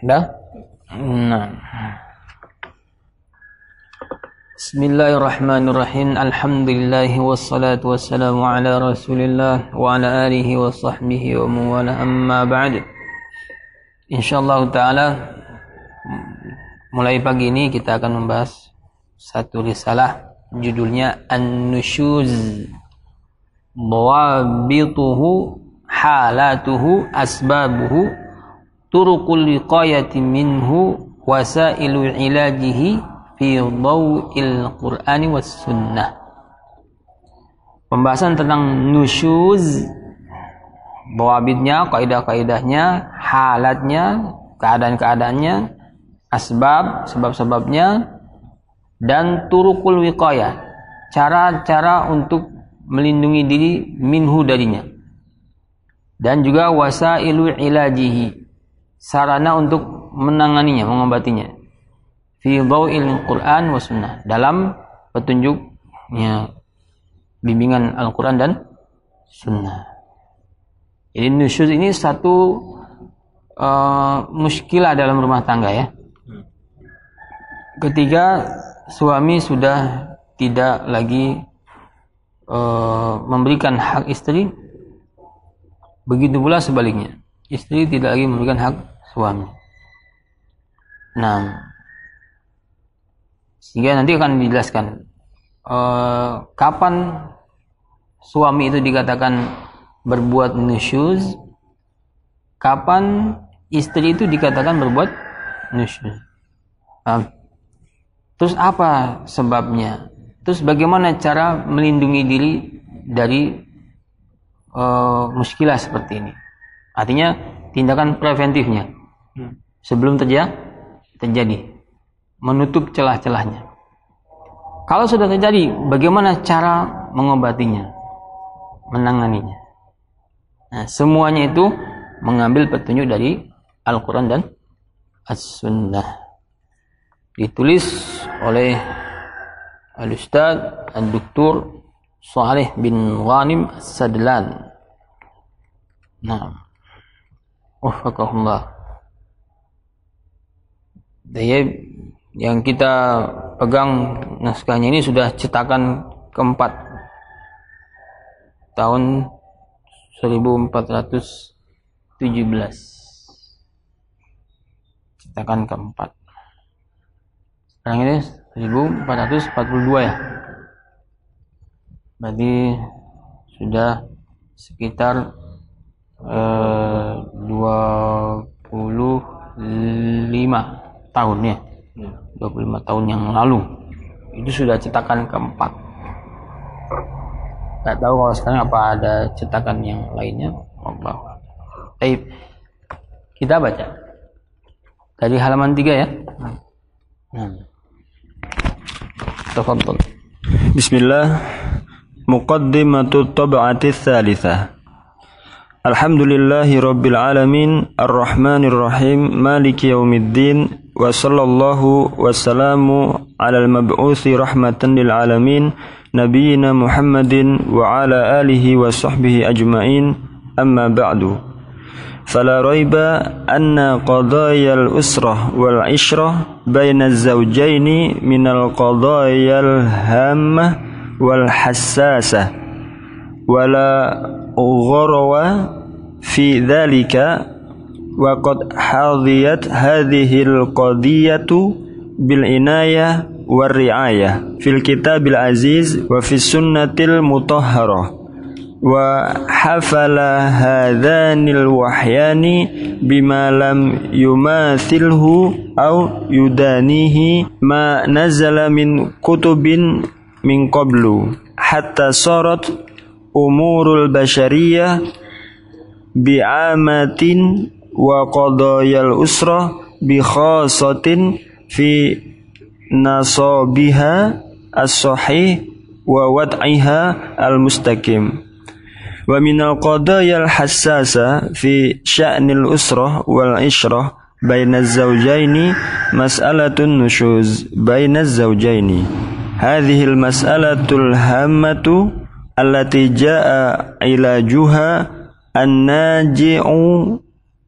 Dah? Nah. Bismillahirrahmanirrahim. Alhamdulillah wassalatu wassalamu ala Rasulillah wa ala alihi wa sahbihi wa mawala amma ba'd. Insyaallah taala mulai pagi ini kita akan membahas satu risalah judulnya An-Nushuz Dawabituhu halatuhu asbabuhu turuqul liqayati minhu wasailu ilajihi fi dhawil qur'ani was sunnah. Pembahasan tentang nusyuz bawabitnya kaidah-kaidahnya halatnya keadaan-keadaannya asbab sebab-sebabnya dan turukul wiqayah cara-cara untuk melindungi diri minhu darinya. Dan juga wasailu ilajihi sarana untuk menanganinya, mengobatinya. Fi dhawil Quran wa sunnah. Dalam petunjuknya bimbingan Al-Quran dan sunnah. Jadi nusyuz ini satu uh, muskilah dalam rumah tangga ya. Ketika suami sudah tidak lagi uh, memberikan hak istri, begitu pula sebaliknya. Istri tidak lagi memberikan hak suami. Nah, sehingga nanti akan dijelaskan uh, kapan suami itu dikatakan berbuat nusyuz, kapan istri itu dikatakan berbuat nusyuz. Uh, terus apa sebabnya? Terus bagaimana cara melindungi diri dari uh, muskilah seperti ini? Artinya tindakan preventifnya sebelum terjadi menutup celah-celahnya. Kalau sudah terjadi, bagaimana cara mengobatinya, menanganinya? Nah, semuanya itu mengambil petunjuk dari Al-Quran dan As-Sunnah. Ditulis oleh Al-Ustaz Al-Doktor Saleh bin Ghanim Sadlan. Nah, Wafakahullah. Daya yang kita pegang naskahnya ini sudah cetakan keempat tahun 1417 cetakan keempat. Sekarang ini 1442 ya. Berarti sudah sekitar eh, 25 tahun ya. 25 tahun yang lalu. Itu sudah cetakan keempat. Nggak tahu kalau sekarang apa ada cetakan yang lainnya. Allah. Baik. kita baca. Dari halaman 3 ya. Hmm. Tafadhol. Bismillah. Muqaddimatu tab'ati tsalitsah. Alhamdulillahi Rabbil Alamin. Ar-Rahmanir Rahim. Maliki Yawmiddin وصلى الله وسلم على المبعوث رحمة للعالمين نبينا محمد وعلى آله وصحبه أجمعين. أما بعد فلا ريب أن قضايا الأسرة والعشرة بين الزوجين من القضايا الهامة والحساسة ولا غروة في ذلك وقد حظيت هذه القضية بالعناية والرعاية في الكتاب العزيز وفي السنة المطهرة. وحفل هذان الوحيان بما لم يماثله أو يدانيه ما نزل من كتب من قبل. حتى صارت أمور البشرية بعامة وقضايا الأسرة بخاصة في نصابها الصحيح ووضعها المستقيم. ومن القضايا الحساسة في شأن الأسرة والعشرة بين الزوجين مسألة النشوز بين الزوجين. هذه المسألة الهامة التي جاء علاجها الناجع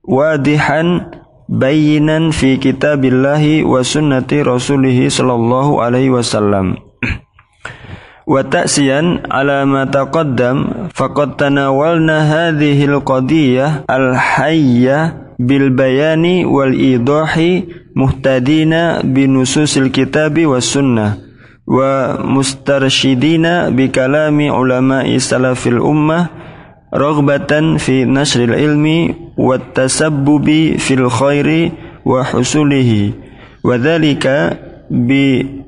واضحا بينا في كتاب الله وسنة رسوله صلى الله عليه وسلم. وتأسيا على ما تقدم فقد تناولنا هذه القضية الحية بالبيان والإيضاح مهتدين بنصوص الكتاب والسنة ومسترشدين بكلام علماء سلف الأمة ilmi wat tasabbubi fil khairi wa husulihi wa dhalika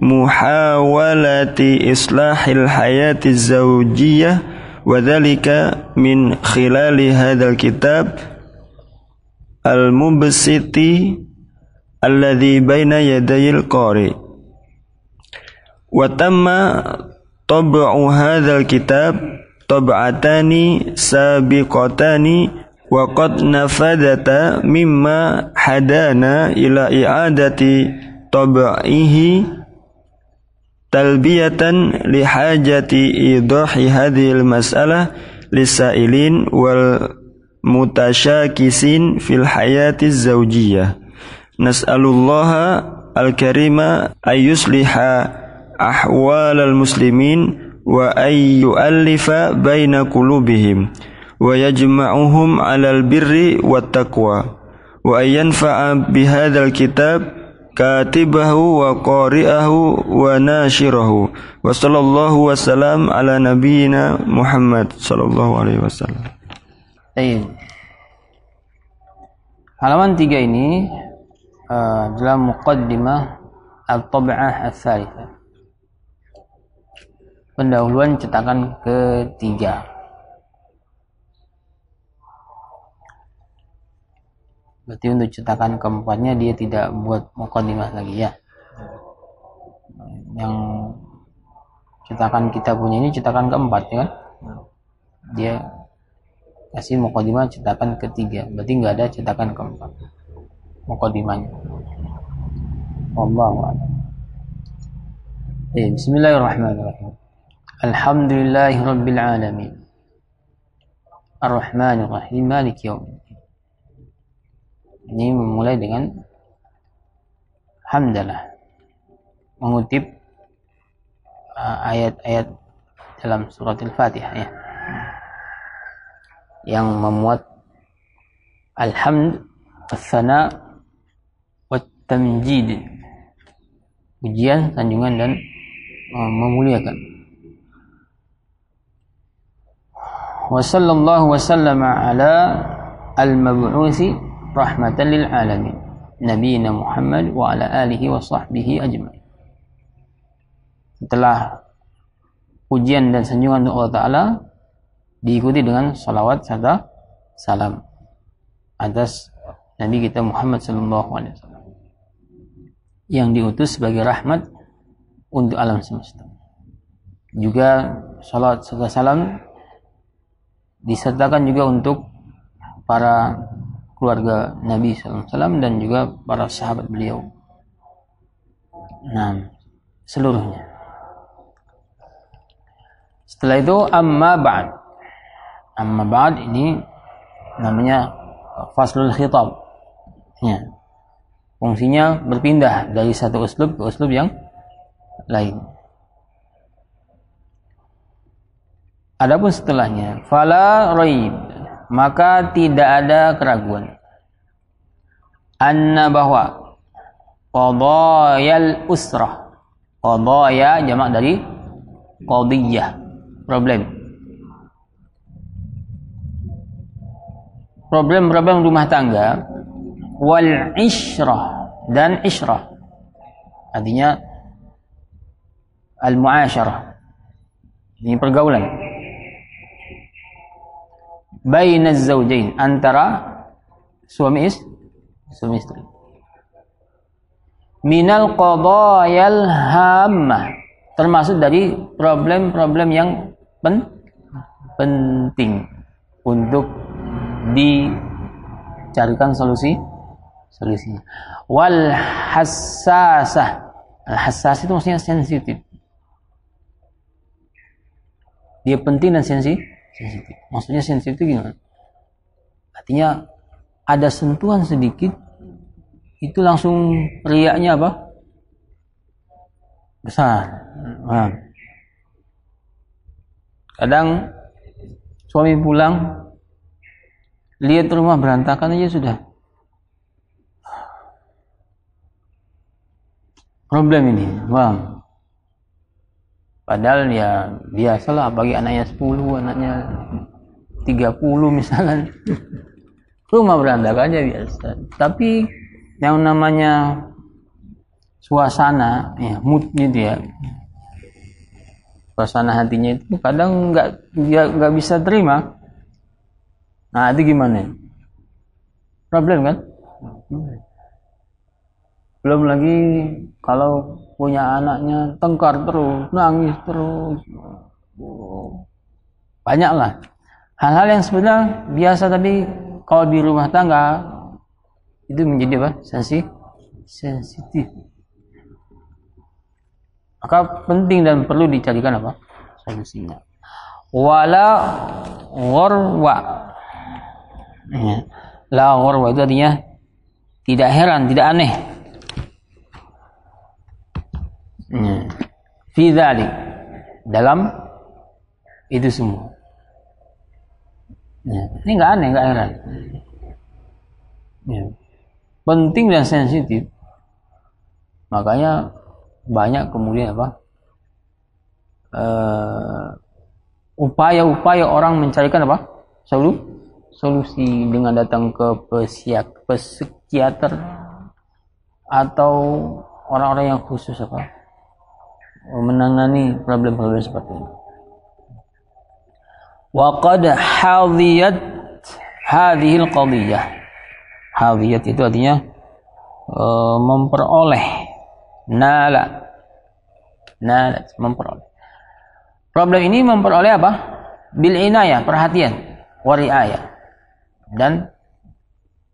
بمحاولة إصلاح الحياة الزوجية وذلك من خلال هذا الكتاب المبسط الذي بين يدي القارئ. وتم طبع هذا الكتاب tab'atani sabiqatani wa qad nafadata mimma hadana ila i'adati tab'ihi talbiyatan lihajati idahi hadhil mas'alah lisailin wal mutasyakisin fil hayati zawjiyah. Nas'alullaha al-karima ahwal al muslimin wa ay yu'allifa baina qulubihim wa yajma'uhum 'alal birri wat taqwa wa ay yanfa'a bihadzal kitab katibahu wa qari'ahu wa nashirahu wa sallallahu wasallam ala nabiyyina Muhammad sallallahu alaihi wasallam. Halaman tiga ini uh, dalam muqaddimah al-tab'ah ats-tsalitsah. Pendahuluan cetakan ketiga. Berarti untuk cetakan keempatnya dia tidak buat mukadimah lagi ya. Yang cetakan kita punya ini cetakan keempat ya kan? Dia kasih mukadimah cetakan ketiga. Berarti nggak ada cetakan keempat. Mukadimahnya. Wallahu a'lam. Eh, bismillahirrahmanirrahim. Alhamdulillahirabbil alamin. Ar-Rahmanir Maliki yaumiddin. Ini memulai dengan hamdalah. Mengutip uh, ayat-ayat uh, dalam surat Al-Fatihah ya. Yang memuat alhamd, al-thana, wa tamjid. Pujian, sanjungan dan uh, memuliakan. Ala al-mab'uthi rahmatan lil alamin nabiyina Muhammad wa ala alihi wa sahbihi ajmain setelah pujian dan sanjungan Allah Ta'ala diikuti dengan salawat serta salam atas Nabi kita Muhammad Sallallahu Alaihi Wasallam yang diutus sebagai rahmat untuk alam semesta. Juga salawat serta salam disertakan juga untuk para keluarga Nabi SAW dan juga para sahabat beliau. Nah, seluruhnya. Setelah itu amma ba'd. Amma ba'd ini namanya faslul khitab. Ya. Fungsinya berpindah dari satu uslub ke uslub yang lain. Adapun setelahnya, fala raib maka tidak ada keraguan. Anna bahwa qadayal usrah qadaya jamak dari qadiyah problem. Problem-problem rumah tangga wal isyrah dan isyrah artinya al muasyarah ini pergaulan bainaz zaujain antara suami istri suami istri. Minal qadayal hammah termasuk dari problem-problem yang pen penting untuk dicarikan solusi solusinya. Wal hassasah al hassas itu maksudnya sensitif. Dia penting dan sensitif sensitif. Maksudnya sensitif gimana? Artinya ada sentuhan sedikit itu langsung riaknya apa? Besar. Nah. Kadang suami pulang lihat rumah berantakan aja sudah. Problem ini, bang. Padahal ya biasalah bagi anaknya 10, anaknya 30 misalnya. Rumah berantakan aja biasa. Tapi yang namanya suasana, ya mood gitu ya, suasana hatinya itu kadang nggak dia nggak bisa terima. Nah itu gimana? Problem kan? Belum lagi kalau punya anaknya tengkar terus nangis terus. Banyak lah hal-hal yang sebenarnya biasa tapi kalau di rumah tangga itu menjadi apa? Sensitif. Maka penting dan perlu dicarikan apa? Solusinya. Wala ghorwa ya. la ghorwa itu artinya tidak heran tidak aneh ya. fi dalam itu semua ya. ini nggak aneh nggak heran ya. penting dan sensitif makanya banyak kemudian apa uh, upaya-upaya orang mencarikan apa solu solusi dengan datang ke psikiater atau orang-orang yang khusus apa menangani problem-problem seperti ini. Waqad hadiyat hadhihi al-qadiyah. Hadiyat itu artinya uh, memperoleh nala. Nala memperoleh. Problem ini memperoleh apa? Bil inayah perhatian wariayah dan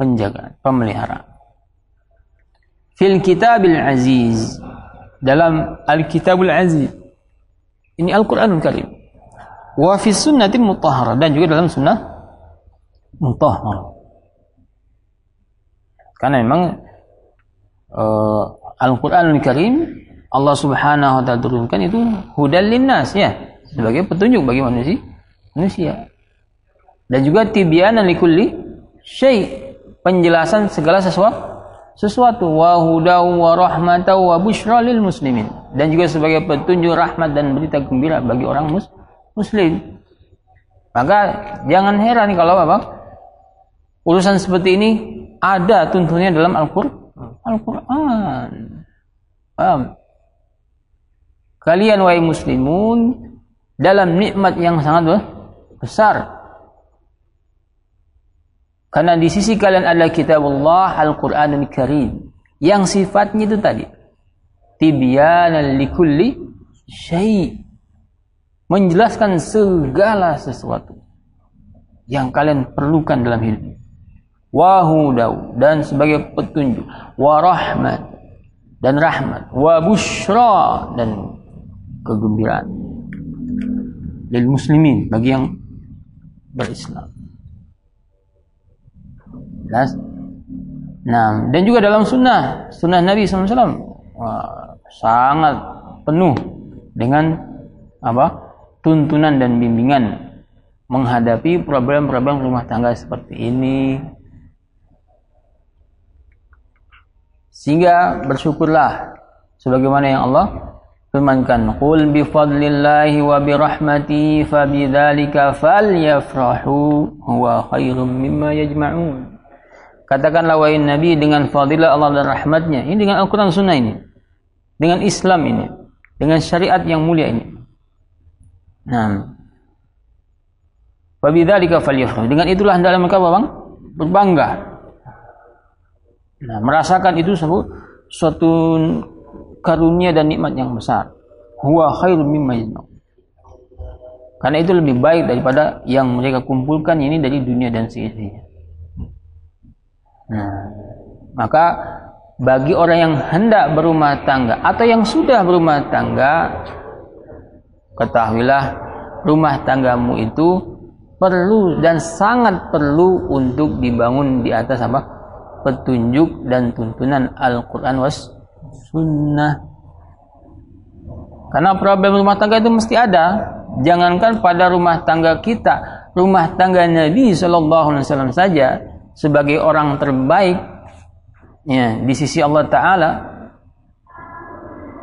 penjagaan pemeliharaan. Fil kitabil aziz dalam al kitabul aziz. Ini Al-Qur'anul Karim. Wa fi sunnati mutahharah dan juga dalam sunnah mutahharah karena memang uh, Al-Qur'anul Karim Allah Subhanahu wa taala turunkan itu hudal linnas ya, sebagai petunjuk bagi manusia. Manusia. Dan juga tibyanan likulli syai, penjelasan segala sesuatu sesuatu wa hudaw wa rahmatan wa busyra lil muslimin dan juga sebagai petunjuk rahmat dan berita gembira bagi orang mus muslim. Maka jangan heran kalau apa? Urusan seperti ini ada tuntunnya dalam Al-Quran. Paham? Kalian wahai muslimun dalam nikmat yang sangat besar. Karena di sisi kalian adalah kitab Allah Al-Quranul Karim. Yang sifatnya itu tadi. Tibyanan likulli syai' menjelaskan segala sesuatu yang kalian perlukan dalam hidup. Wahudau dan sebagai petunjuk. Wa rahmat dan rahmat. Wa bushra dan kegembiraan. Lil muslimin bagi yang berislam nah dan juga dalam sunnah sunnah Nabi SAW wah, sangat penuh dengan apa tuntunan dan bimbingan menghadapi problem-problem rumah tangga seperti ini Sehingga bersyukurlah sebagaimana yang Allah firmankan, "Qul bi fadlillahi wa bi rahmati fa bidzalika falyafrahu huwa khairum mimma yajma'un." Katakanlah wahai Nabi dengan fadilah Allah dan rahmatnya. Ini dengan Al-Quran Sunnah ini. Dengan Islam ini. Dengan syariat yang mulia ini. Nah. Fabidzalika falyafrahu. Dengan itulah hendaklah mereka bang, berbangga Nah, merasakan itu suatu, suatu karunia dan nikmat yang besar. Huwa khairum mimma Karena itu lebih baik daripada yang mereka kumpulkan ini dari dunia dan seisinya. Nah, maka bagi orang yang hendak berumah tangga atau yang sudah berumah tangga, ketahuilah rumah tanggamu itu perlu dan sangat perlu untuk dibangun di atas apa? petunjuk dan tuntunan Al-Quran was sunnah. Karena problem rumah tangga itu mesti ada. Jangankan pada rumah tangga kita, rumah tangga Nabi Shallallahu Alaihi Wasallam saja sebagai orang terbaik ya, di sisi Allah Taala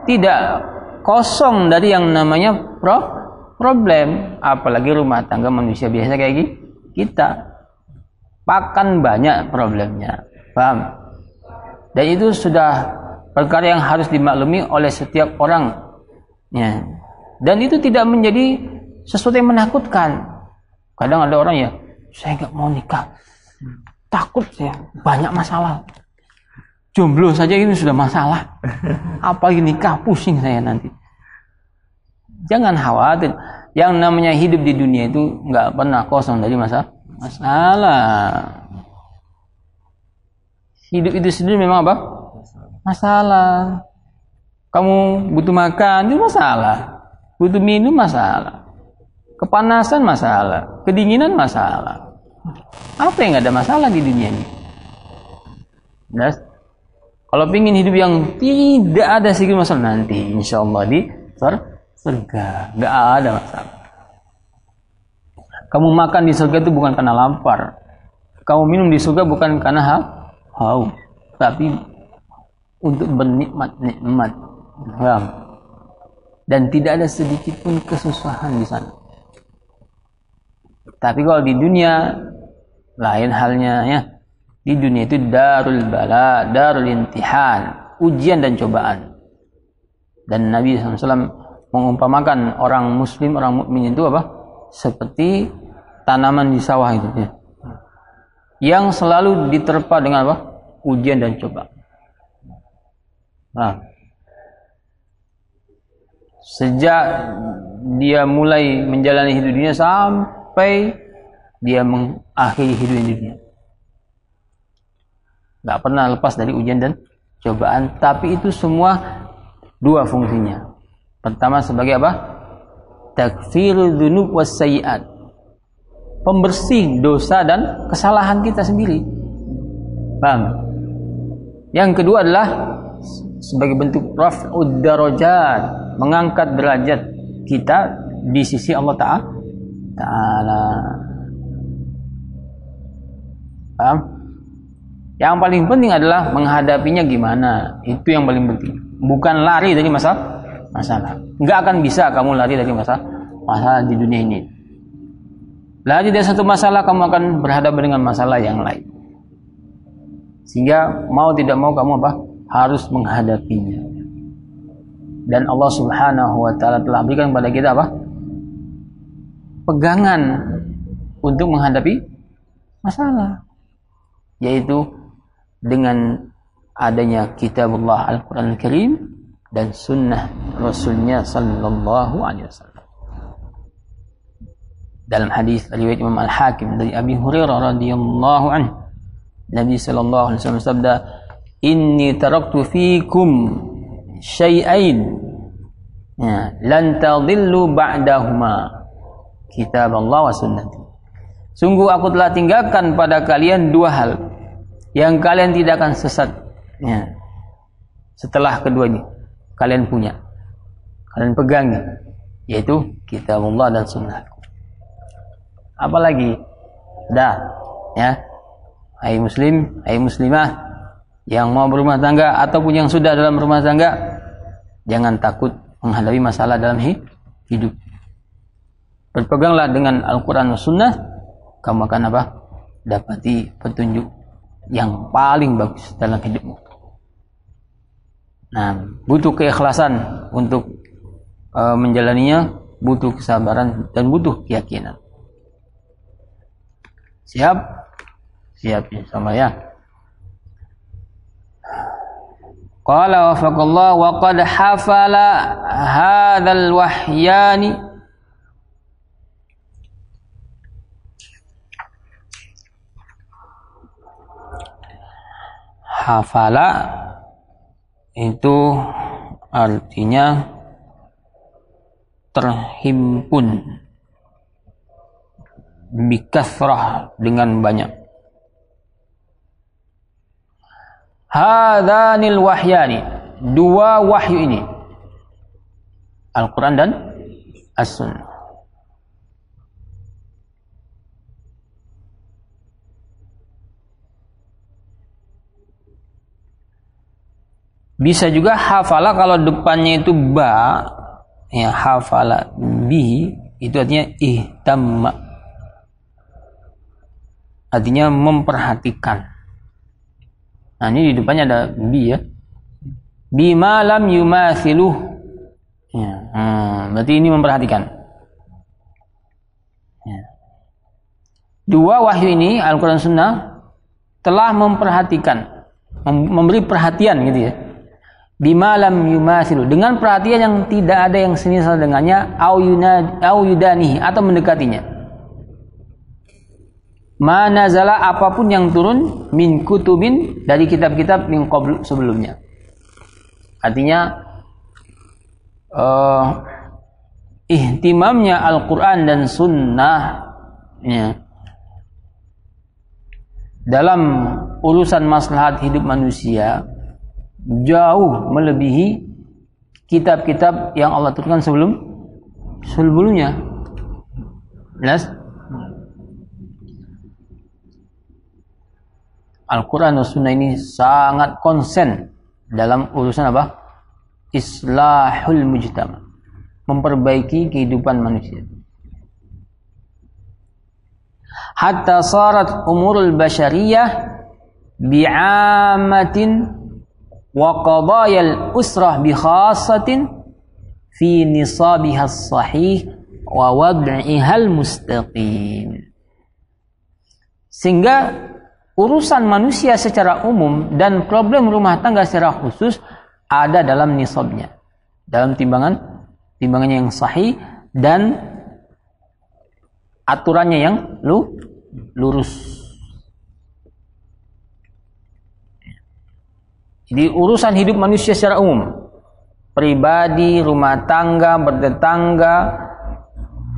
tidak kosong dari yang namanya pro problem. Apalagi rumah tangga manusia biasa kayak gini kita. Pakan banyak problemnya paham? Dan itu sudah perkara yang harus dimaklumi oleh setiap orang ya. Dan itu tidak menjadi sesuatu yang menakutkan. Kadang ada orang ya saya nggak mau nikah takut ya banyak masalah. Jomblo saja ini sudah masalah. Apalagi nikah pusing saya nanti. Jangan khawatir. Yang namanya hidup di dunia itu nggak pernah kosong dari masalah masalah. Hidup itu sendiri memang apa? Masalah. Kamu butuh makan itu masalah. Butuh minum masalah. Kepanasan masalah. Kedinginan masalah apa yang ada masalah di dunia ini nah, kalau ingin hidup yang tidak ada sedikit masalah nanti insya Allah di surga nggak ada masalah kamu makan di surga itu bukan karena lapar. Kamu minum di surga bukan karena ha haus, tapi untuk bernikmat-nikmat. Dan tidak ada sedikit pun kesusahan di sana. Tapi kalau di dunia lain halnya ya. Di dunia itu darul bala, darul intihan, ujian dan cobaan. Dan Nabi SAW mengumpamakan orang muslim, orang mukmin itu apa? seperti tanaman di sawah itu ya. yang selalu diterpa dengan apa ujian dan coba nah, sejak dia mulai menjalani hidup dunia sampai dia mengakhiri hidup di dunia nggak pernah lepas dari ujian dan cobaan tapi itu semua dua fungsinya pertama sebagai apa takfirul dzunub was sayiat. Pembersih dosa dan kesalahan kita sendiri. Paham? Yang kedua adalah sebagai bentuk raf'ud darajat, mengangkat derajat kita di sisi Allah Ta'ala. Paham? Yang paling penting adalah menghadapinya gimana. Itu yang paling penting. Bukan lari dari masalah masalah. Enggak akan bisa kamu lari dari masalah masalah di dunia ini. Lari dari satu masalah kamu akan berhadapan dengan masalah yang lain. Sehingga mau tidak mau kamu apa? Harus menghadapinya. Dan Allah Subhanahu wa taala telah berikan kepada kita apa? Pegangan untuk menghadapi masalah. Yaitu dengan adanya kitabullah Al-Quran Al-Karim dan sunnah Rasulnya Sallallahu Alaihi Wasallam. Dalam hadis riwayat Imam Al Hakim dari Abi Hurairah radhiyallahu anhu, Nabi Sallallahu Alaihi Wasallam sabda, Inni taraktu fikum syai'ain ya, lan ba'dahuma kitab Allah wa sunnati. Sungguh aku telah tinggalkan pada kalian dua hal yang kalian tidak akan sesat. Ya, setelah keduanya kalian punya kalian pegang yaitu kitabullah dan sunnah. Apalagi dah ya. Hai muslim hai muslimah yang mau berumah tangga ataupun yang sudah dalam rumah tangga jangan takut menghadapi masalah dalam hidup. Berpeganglah dengan Al-Quran dan Sunnah kamu akan apa dapati petunjuk yang paling bagus dalam hidupmu Nah, butuh keikhlasan untuk uh, menjalaninya, butuh kesabaran dan butuh keyakinan. Siap? Siap sama ya. Qala wafaqallah wa qad hafala hadzal wahyani hafala itu artinya terhimpun bikasrah dengan banyak. Hadanil wahyani dua wahyu ini Al-Quran dan As-Sunnah bisa juga hafala kalau depannya itu ba ya hafala bi itu artinya ihtamma artinya memperhatikan Nah ini di depannya ada bi ya. Bima lam yumathiluh. Ya. Hmm, berarti ini memperhatikan. Ya. Dua wahyu ini Al-Quran Sunnah telah memperhatikan, memberi perhatian gitu ya. Bima lam yumathilu dengan perhatian yang tidak ada yang semisal dengannya au yudani atau mendekatinya manazala apa pun yang turun min kutubin dari kitab-kitab min qabl sebelumnya. Artinya uh, ihtimamnya Al-Qur'an dan sunnah ya, dalam urusan maslahat hidup manusia jauh melebihi kitab-kitab yang Allah turunkan sebelum sebelumnya. Jelas? Al-Quran dan Sunnah ini sangat konsen dalam urusan apa? Islahul mujtama. Memperbaiki kehidupan manusia. Hatta sarat umurul basyariyah bi'amatin wa qadayal usrah bi khasatin fi nisabiha sahih wa wad'ihal mustaqim. Sehingga urusan manusia secara umum dan problem rumah tangga secara khusus ada dalam nisabnya. Dalam timbangan timbangannya yang sahih dan aturannya yang lu, lurus. Jadi urusan hidup manusia secara umum, pribadi, rumah tangga, bertetangga,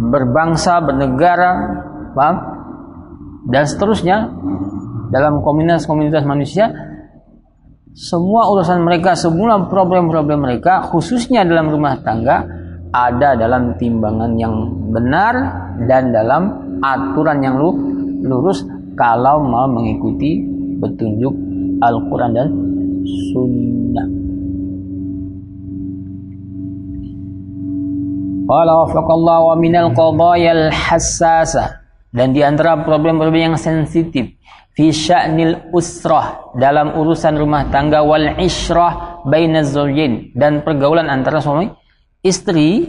berbangsa, bernegara, paham? Dan seterusnya dalam komunitas-komunitas manusia semua urusan mereka, semua problem-problem mereka khususnya dalam rumah tangga ada dalam timbangan yang benar dan dalam aturan yang lurus kalau mau mengikuti petunjuk Al-Quran dan Sunnah. Qala wa minal qadayal hassasa. Dan di antara problem-problem yang sensitif fi sya'nil usrah dalam urusan rumah tangga wal isyrah bainaz zawjain dan pergaulan antara suami istri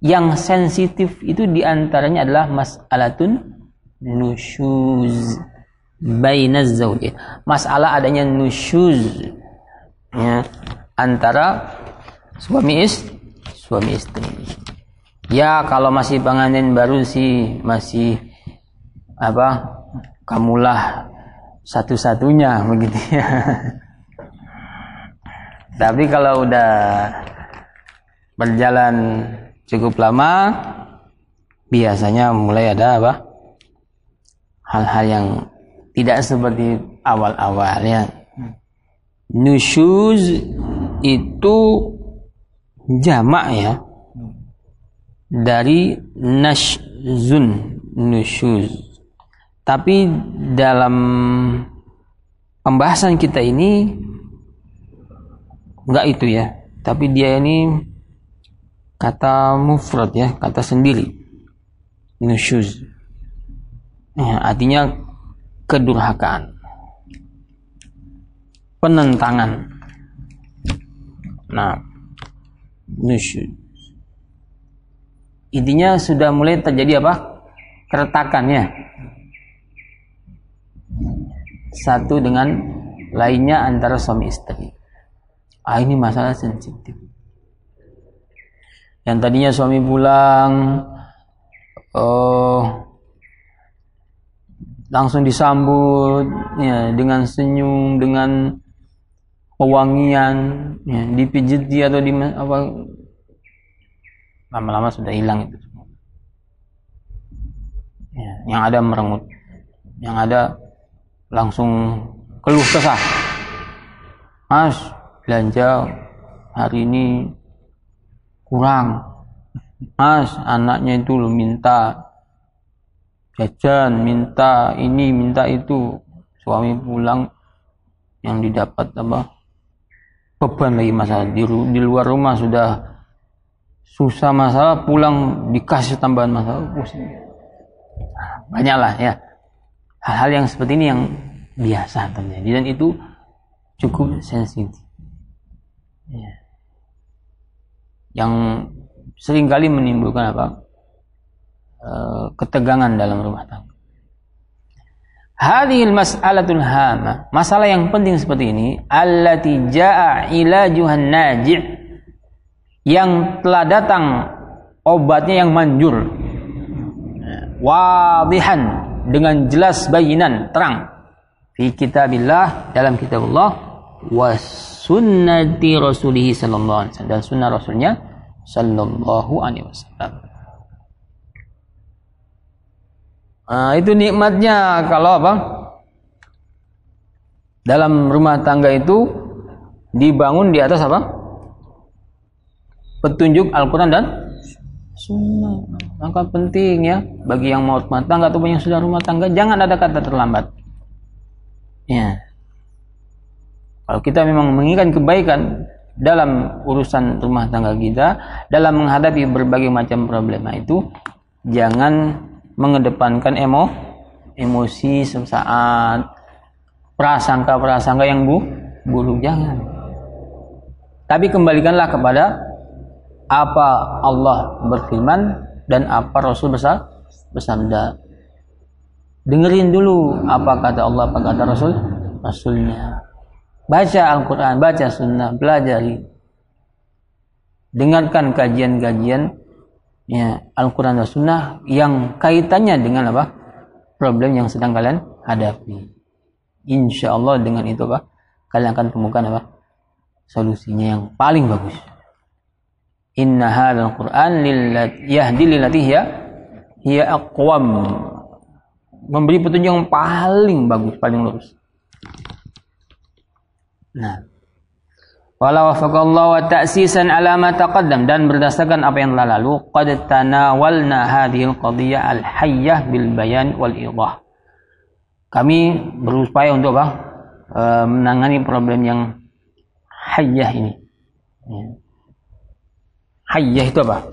yang sensitif itu di antaranya adalah mas'alatun nusyuz bainaz zawjain masalah adanya nusyuz ya, antara suami istri suami istri ya kalau masih pengantin baru sih masih apa kamulah satu-satunya begitu ya. Tapi kalau udah berjalan cukup lama, biasanya mulai ada apa? Hal-hal yang tidak seperti awal-awalnya. Nusyuz itu jamak ya dari nashzun nusyuz tapi dalam pembahasan kita ini enggak itu ya. Tapi dia ini kata mufrad ya, kata sendiri. Nusyuz. Ya, artinya kedurhakaan. Penentangan. Nah. Intinya sudah mulai terjadi apa? Keretakannya satu dengan lainnya antara suami istri. Ah ini masalah sensitif. Yang tadinya suami pulang oh, langsung disambut ya, dengan senyum, dengan pewangian, ya, dipijiti atau di apa lama-lama sudah hilang itu Ya, yang ada merengut, yang ada langsung keluh kesah Mas, belanja hari ini kurang. Mas, anaknya itu lo minta jajan, minta ini, minta itu. Suami pulang yang didapat apa? Beban lagi masalah di, di luar rumah sudah susah masalah pulang dikasih tambahan masalah pusing. Banyaklah ya. Hal-hal yang seperti ini yang biasa terjadi. Dan itu cukup sensitif. Ya. yang sering kali menimbulkan apa? E, ketegangan dalam rumah tangga Hadhil mas'alatul hama. Masalah yang penting seperti ini, allati jaa ilajuhan naji' yang telah datang obatnya yang manjur. Wadihan dengan jelas bayinan, terang fi kitabillah dalam kitab Allah was sunnati rasulih sallallahu alaihi wasallam dan sunnah rasulnya sallallahu alaihi wasallam. Nah, itu nikmatnya kalau apa? Dalam rumah tangga itu dibangun di atas apa? Petunjuk Al-Quran dan Sunnah. Maka penting ya bagi yang mau rumah tangga atau yang sudah rumah tangga jangan ada kata terlambat. Ya. Kalau kita memang menginginkan kebaikan dalam urusan rumah tangga kita, dalam menghadapi berbagai macam problema itu, jangan mengedepankan emo, emosi sesaat, prasangka-prasangka yang bu, buruk jangan. Tapi kembalikanlah kepada apa Allah berfirman dan apa Rasul bersabda. Dengerin dulu apa kata Allah apa kata Rasul Rasulnya. Baca Al-Quran baca Sunnah pelajari. Dengarkan kajian-kajian ya Al-Quran dan Sunnah yang kaitannya dengan apa? Problem yang sedang kalian hadapi. Insya Allah dengan itu apa? Kalian akan temukan apa? Solusinya yang paling bagus. Inna hadzal Qur'an yahdi lillati hiya hiya aqwam. Memberi petunjuk yang paling bagus, paling lurus. Nah, Wala wafaqallahu wa ta'sisan ala ma taqaddam dan berdasarkan apa yang telah lalu qad tanawalna hadhil al hayyah bil bayan wal idah. Kami berupaya untuk apa? E, menangani problem yang hayyah ini. Ya. Hayyah itu apa?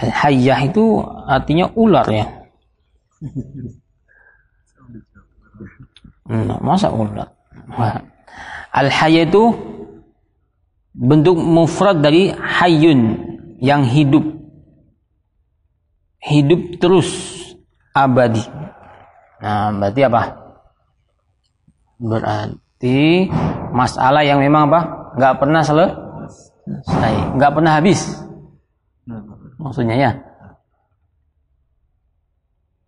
Al-hayyah itu artinya ular ya. Hmm, masa ular? Al-hayyah itu bentuk mufrad dari hayyun yang hidup. Hidup terus abadi. Nah, berarti apa? Berarti masalah yang memang apa? Gak pernah selesai, gak pernah habis maksudnya ya.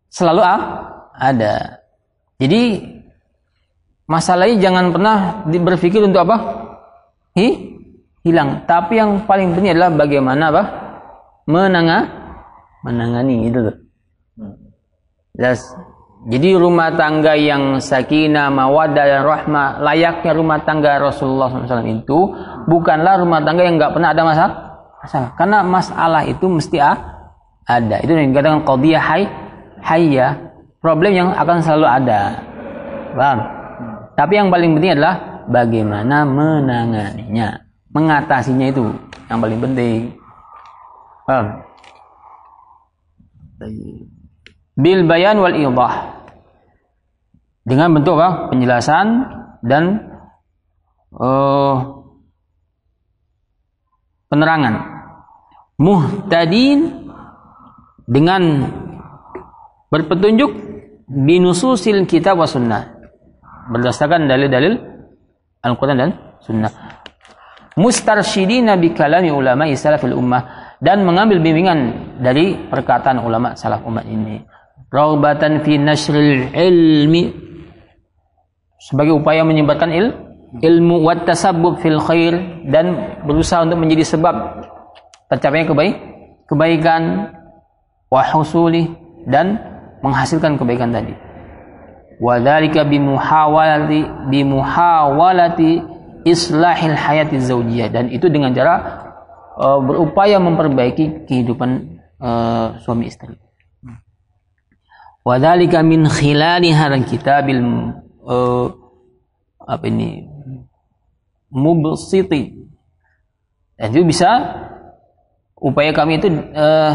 Selalu ada. Jadi masalahnya jangan pernah berpikir untuk apa? Hi, hilang. Tapi yang paling penting adalah bagaimana apa? Menanga menangani itu. Jadi rumah tangga yang sakinah, mawadah dan rahmah layaknya rumah tangga Rasulullah SAW itu bukanlah rumah tangga yang nggak pernah ada masalah masalah. Karena masalah itu mesti ada. Itu yang dikatakan qadiyah hay hayya, problem yang akan selalu ada. Paham? Tapi yang paling penting adalah bagaimana menanganinya, mengatasinya itu yang paling penting. Paham? Bil bayan wal idah. Dengan bentuk apa? Penjelasan dan uh, penerangan muhtadin dengan berpetunjuk binususil kitab wa sunnah. Berdasarkan dalil-dalil Al-Quran dan sunnah. Mustarsyidina bi kalami ulama salafil ummah dan mengambil bimbingan dari perkataan ulama salaf umat ini. Raubatan fi nasril ilmi. Sebagai upaya menyebarkan ilmu ilmu wat tasabbub fil khair dan berusaha untuk menjadi sebab tercapainya kebaik kebaikan wa husuli dan menghasilkan kebaikan tadi. Wa dzalika bimuhawalati bimuhawalati islahil hayati zaujiyah dan itu dengan cara uh, berupaya memperbaiki kehidupan uh, suami istri. Wadhalika min khilali hadal kitabil uh, apa ini mubsiti. Dan itu bisa upaya kami itu uh,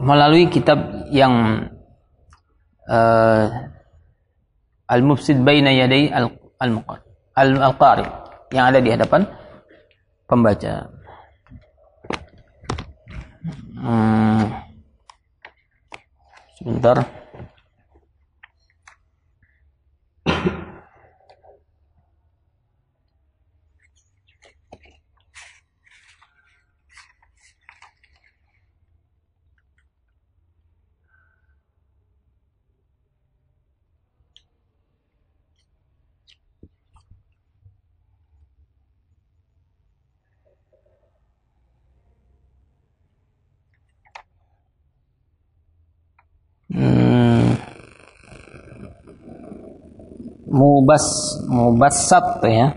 melalui kitab yang uh, al-mufsid baina yaday al-qari yang ada di hadapan pembaca. Hmm. Sebentar. Mubas mubassat ya.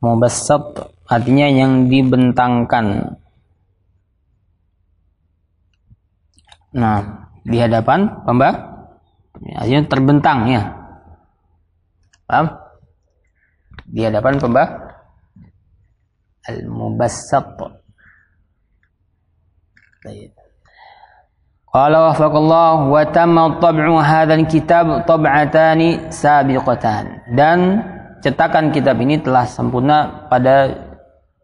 Mubassat artinya yang dibentangkan. Nah di hadapan pembak artinya terbentang ya. Paham? Di hadapan pembak al mubassat Baik. قال وفق الله وتم طبع هذا الكتاب طبعتان سابقتان dan cetakan kitab ini telah sempurna pada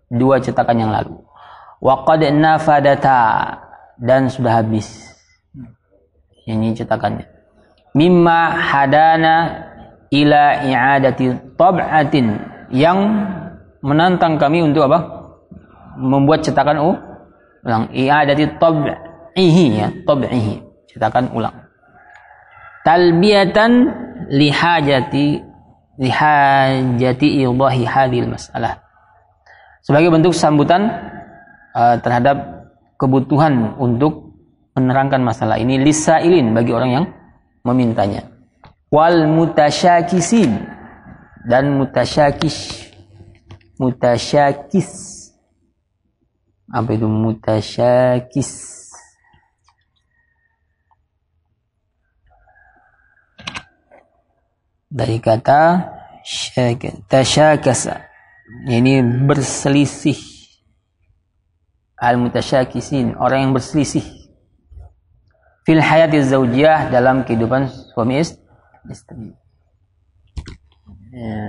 dua cetakan yang lalu waqad nafadata dan sudah habis ini cetakannya mimma hadana ila i'adati tab'atin yang menantang kami untuk apa membuat cetakan ulang i'adati tab' tab'ihi ya tab'ihi cetakan ulang. Talbiyatan lihajati lihajati idahi hadil masalah. Sebagai bentuk sambutan uh, terhadap kebutuhan untuk menerangkan masalah ini lisailin bagi orang yang memintanya. Wal mutasyakisin dan mutasyakis mutasyakis apa itu mutasyakis dari kata tasyakasa. Ini berselisih. Al mutasyakisin orang yang berselisih. Fil hayati zaujiyah dalam kehidupan suami istri. Ya,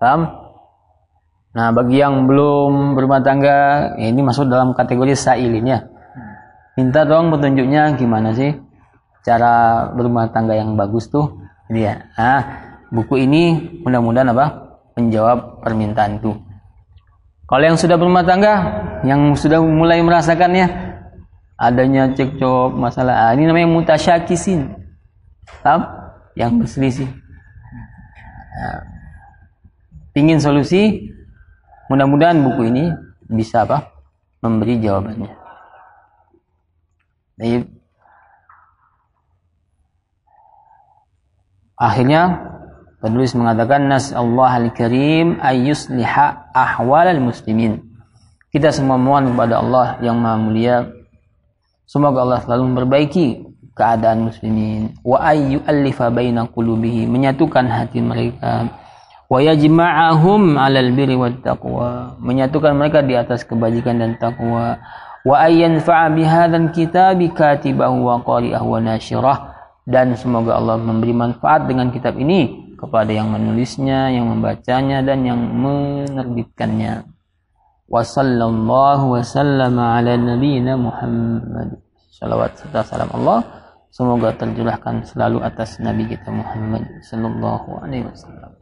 paham? Nah bagi yang belum berumah tangga ya ini masuk dalam kategori sailin ya. Minta dong petunjuknya gimana sih cara berumah tangga yang bagus tuh? Dia ah buku ini mudah-mudahan apa? Menjawab permintaan itu. Kalau yang sudah berumah tangga yang sudah mulai merasakannya adanya cekcok masalah ah, ini namanya mutasyakisin. Tahu yang berselisih. Nah, ingin solusi mudah-mudahan buku ini bisa apa? Memberi jawabannya. Jadi, akhirnya Penulis mengatakan nas Allah al-Karim ayyusliha ahwal al-muslimin. Kita semua mohon kepada Allah yang Maha Mulia semoga Allah selalu memperbaiki keadaan muslimin. Wa ayyu'allifa baina qulubihi menyatukan hati mereka. Wa yajma'ahum 'alal birri wat taqwa menyatukan mereka di atas kebajikan dan takwa wa ayyanfa'a bihadzal kitabi katibahu wa qari'ahu wa nasyirah dan semoga Allah memberi manfaat dengan kitab ini kepada yang menulisnya, yang membacanya dan yang menerbitkannya. Wa sallallahu wa sallama ala nabiyyina Muhammad. Salawat serta salam Allah semoga tercurahkan selalu atas nabi kita Muhammad sallallahu alaihi wasallam.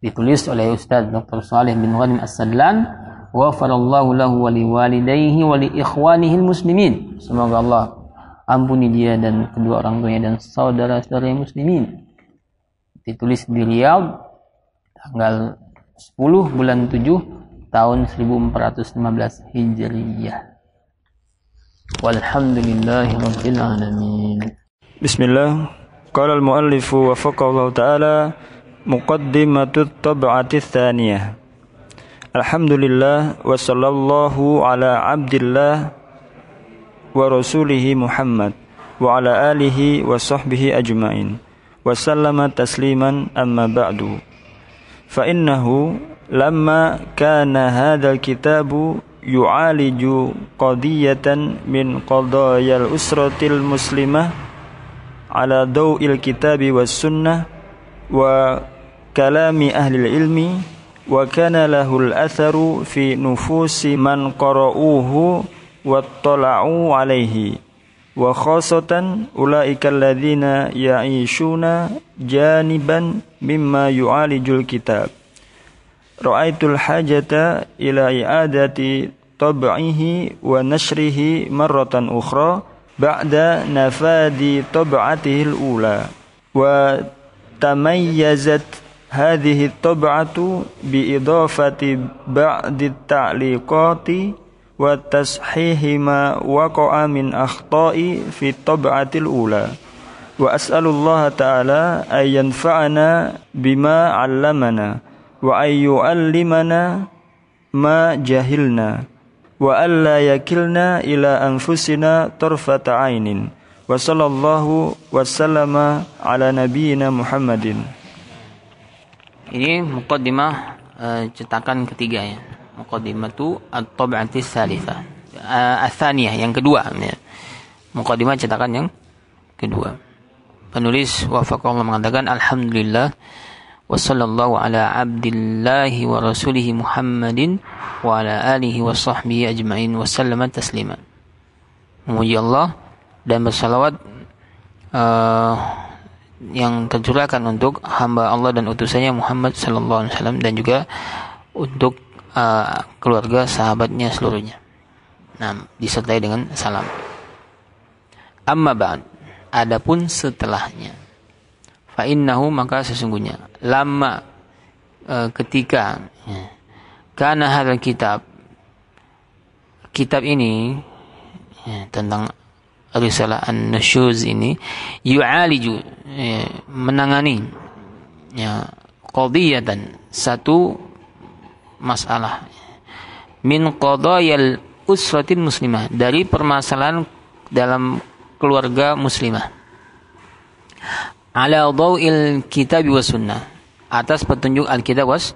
Ditulis oleh Ustaz Dr. Saleh bin Ghanim As-Sadlan Wafarallahu lahu wa liwalidayhi wa li ikhwanihi muslimin. Semoga Allah ampuni dia dan kedua orang tuanya dan saudara-saudara muslimin ditulis di Riyadh tanggal 10 bulan 7 tahun 1415 Hijriyah. Walhamdulillahi rabbil alamin. Bismillah. Qala al-muallif wa Allah ta'ala muqaddimatut tab'ati tsaniyah. Alhamdulillah wa sallallahu ala abdillah wa rasulihi Muhammad wa ala alihi wa sahbihi ajmain wa sallama tasliman amma ba'du fa innahu lamma kana hadzal kitabu yu'aliju qadiyatan min qadayal usratil muslimah ala daw'il kitabi was sunnah wa kalami ahli ilmi wa kana lahul atharu fi wa khasatan ulaika alladhina ya'ishuna janiban mimma yu'alijul kitab ra'aitul hajata ila i'adati tab'ihi wa nashrihi marratan ukhra ba'da nafadi tab'atihi al-ula wa tamayyazat هذه الطبعة wa tashihi ma waqa'a min akhta'i fi tab'atil ula wa as'alullah ta'ala ay yanfa'ana bima 'allamana wa ay yu'allimana ma jahilna wa alla yakilna ila anfusina tarfata 'ainin wa sallallahu wa sallama ala nabiyyina Muhammadin. Ini mukaddimah uh, eh, cetakan ketiga ya. Muqaddimatu at-tab'ati tsalitsah. Uh, Atsaniyah yang kedua. Muqaddimah cetakan yang kedua. Penulis wafaqallah mengatakan alhamdulillah wa sallallahu ala abdillahi wa rasulihi Muhammadin wa ala alihi wa sahbihi ajmain wa taslima. Memuji Allah dan bersalawat uh, yang tercurahkan untuk hamba Allah dan utusannya Muhammad sallallahu alaihi wasallam dan juga untuk uh, keluarga sahabatnya seluruhnya. Nah, disertai dengan salam. Amma ba'd. Adapun setelahnya. Fa innahu maka sesungguhnya lama uh, ketika ya, karena hal kitab kitab ini ya, tentang risalah an-nusyuz ini yu'aliju ya, menangani ya qadiyatan satu masalah. Min qadayal usratin muslimah. Dari permasalahan dalam keluarga muslimah. Ala dawil kitab wa sunnah. Atas petunjuk alkitab was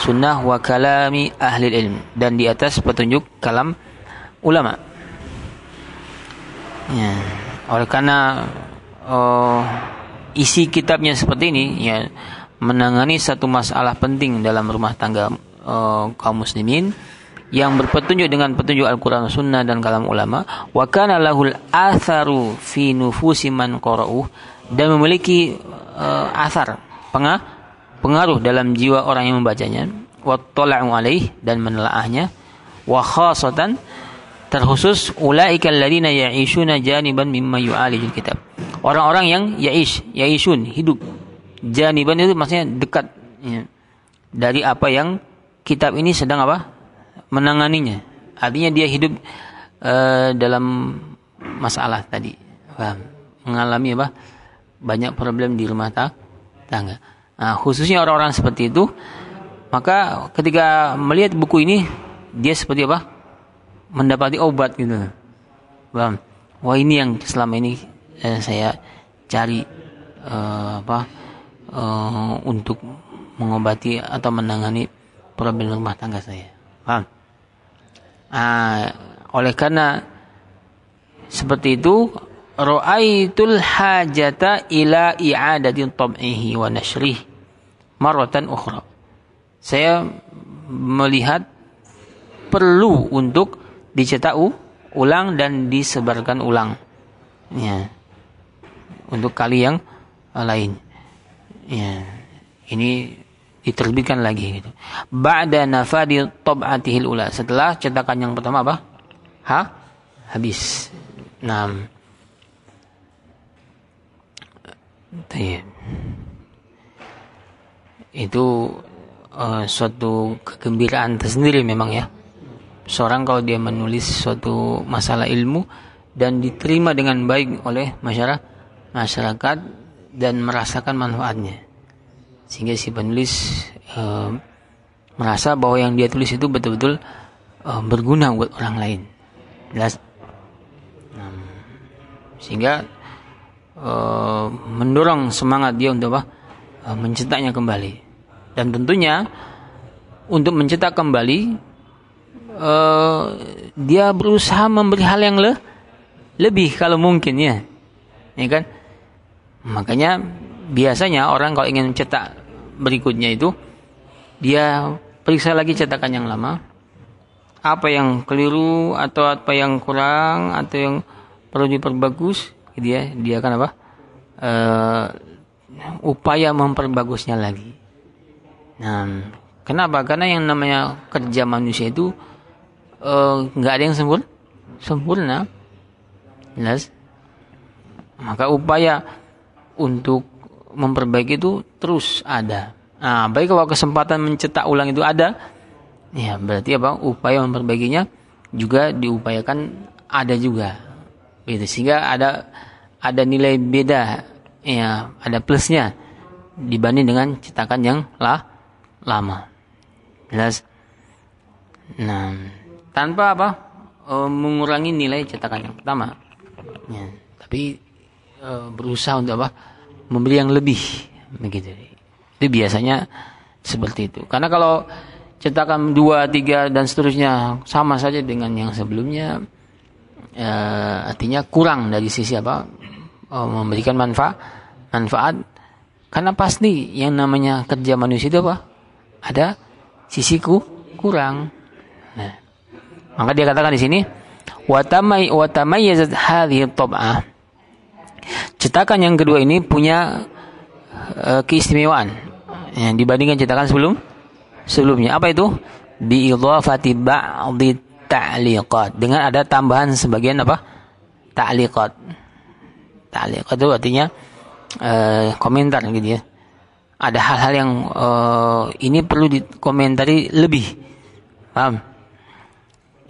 sunnah wa kalami ahli ilm. Dan di atas petunjuk kalam ulama. Ya. Oleh karena uh, isi kitabnya seperti ini, ya menangani satu masalah penting dalam rumah tangga uh, kaum muslimin yang berpetunjuk dengan petunjuk Al-Quran Sunnah dan kalam ulama wa kana lahul atharu fi nufusi man dan memiliki uh, athar pengah, pengaruh dalam jiwa orang yang membacanya wa tala'u alaih dan menelaahnya wa khasatan terkhusus ulaikal ladina ya'ishuna janiban mimma yu'alijul kitab. Orang-orang yang ya'ish, ya'ishun, hidup. Janiban itu maksudnya dekat ya, dari apa yang kitab ini sedang apa? menanganinya. Artinya dia hidup uh, dalam masalah tadi. Paham? Mengalami apa? banyak problem di rumah tangga. Nah, khususnya orang-orang seperti itu, maka ketika melihat buku ini dia seperti apa? mendapati obat gitu. Bang, wah ini yang selama ini eh, saya cari eh, apa eh, untuk mengobati atau menangani problem rumah tangga saya. Bang. Ah, oleh karena seperti itu ra'aitul hajata ila i'adati tab'ihi wa nashrih maratan ukhra. Saya melihat perlu untuk dicetak ulang dan disebarkan ulang. Ya. Untuk kali yang lain. Ya. Ini diterbitkan lagi gitu. Ba'da nafadi tab'atihil ula. Setelah cetakan yang pertama apa? Ha? Habis. Nah. Itu uh, suatu kegembiraan tersendiri memang ya seorang kalau dia menulis suatu masalah ilmu dan diterima dengan baik oleh masyarakat masyarakat dan merasakan manfaatnya sehingga si penulis e, merasa bahwa yang dia tulis itu betul-betul e, berguna buat orang lain. Jelas. Nah, sehingga e, mendorong semangat dia untuk apa? E, mencetaknya kembali. Dan tentunya untuk mencetak kembali e, dia berusaha memberi hal yang le, lebih kalau mungkin ya. Ya kan? Makanya biasanya orang kalau ingin cetak berikutnya itu dia periksa lagi cetakan yang lama. Apa yang keliru atau apa yang kurang atau yang perlu diperbagus dia dia akan apa? Uh, upaya memperbagusnya lagi. Nah kenapa? Karena yang namanya kerja manusia itu eh, nggak uh, ada yang sempurna sempurna. Jelas? Maka upaya untuk memperbaiki itu terus ada. Nah, baik kalau kesempatan mencetak ulang itu ada, ya berarti apa? Upaya memperbaikinya juga diupayakan ada juga. Gitu. Sehingga ada ada nilai beda, ya ada plusnya dibanding dengan cetakan yang lah lama. Jelas. Nah, tanpa apa? E, mengurangi nilai cetakan yang pertama. Ya, tapi e, berusaha untuk apa? Membeli yang lebih begitu. Itu biasanya seperti itu. Karena kalau cetakan dua tiga dan seterusnya sama saja dengan yang sebelumnya eh, artinya kurang dari sisi apa oh, memberikan manfaat manfaat. Karena pasti yang namanya kerja manusia itu apa? Ada sisiku kurang. Nah, maka dia katakan di sini watamay yazad hadhihi tab'ah Cetakan yang kedua ini punya uh, keistimewaan yang dibandingkan cetakan sebelum sebelumnya. Apa itu? Bi idhafati ba'dhi ta'liqat. Dengan ada tambahan sebagian apa? Ta'liqat. Ta'liqat itu artinya uh, komentar gitu ya. Ada hal-hal yang uh, ini perlu dikomentari lebih. Paham?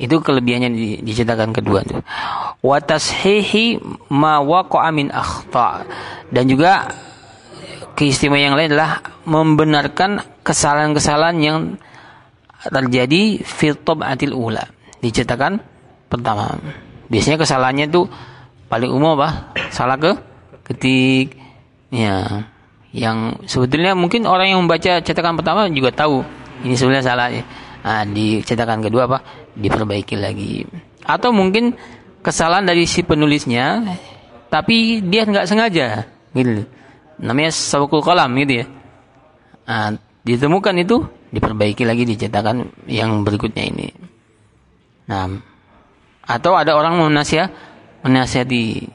Itu kelebihannya di, cetakan kedua itu. Wa tashihi ma waqa'a min akhta. Dan juga keistimewaan yang lain adalah membenarkan kesalahan-kesalahan yang terjadi fi tab'atil ula. Dicetakan pertama. Biasanya kesalahannya itu paling umum apa? Salah ke ketik ya yang sebetulnya mungkin orang yang membaca cetakan pertama juga tahu ini sebenarnya salah Nah, di cetakan kedua apa? Diperbaiki lagi. Atau mungkin kesalahan dari si penulisnya, tapi dia nggak sengaja, gitu. Namanya sabukul kolam, gitu ya. Nah, ditemukan itu, diperbaiki lagi di cetakan yang berikutnya ini. Nah, atau ada orang menasihat, menasihati,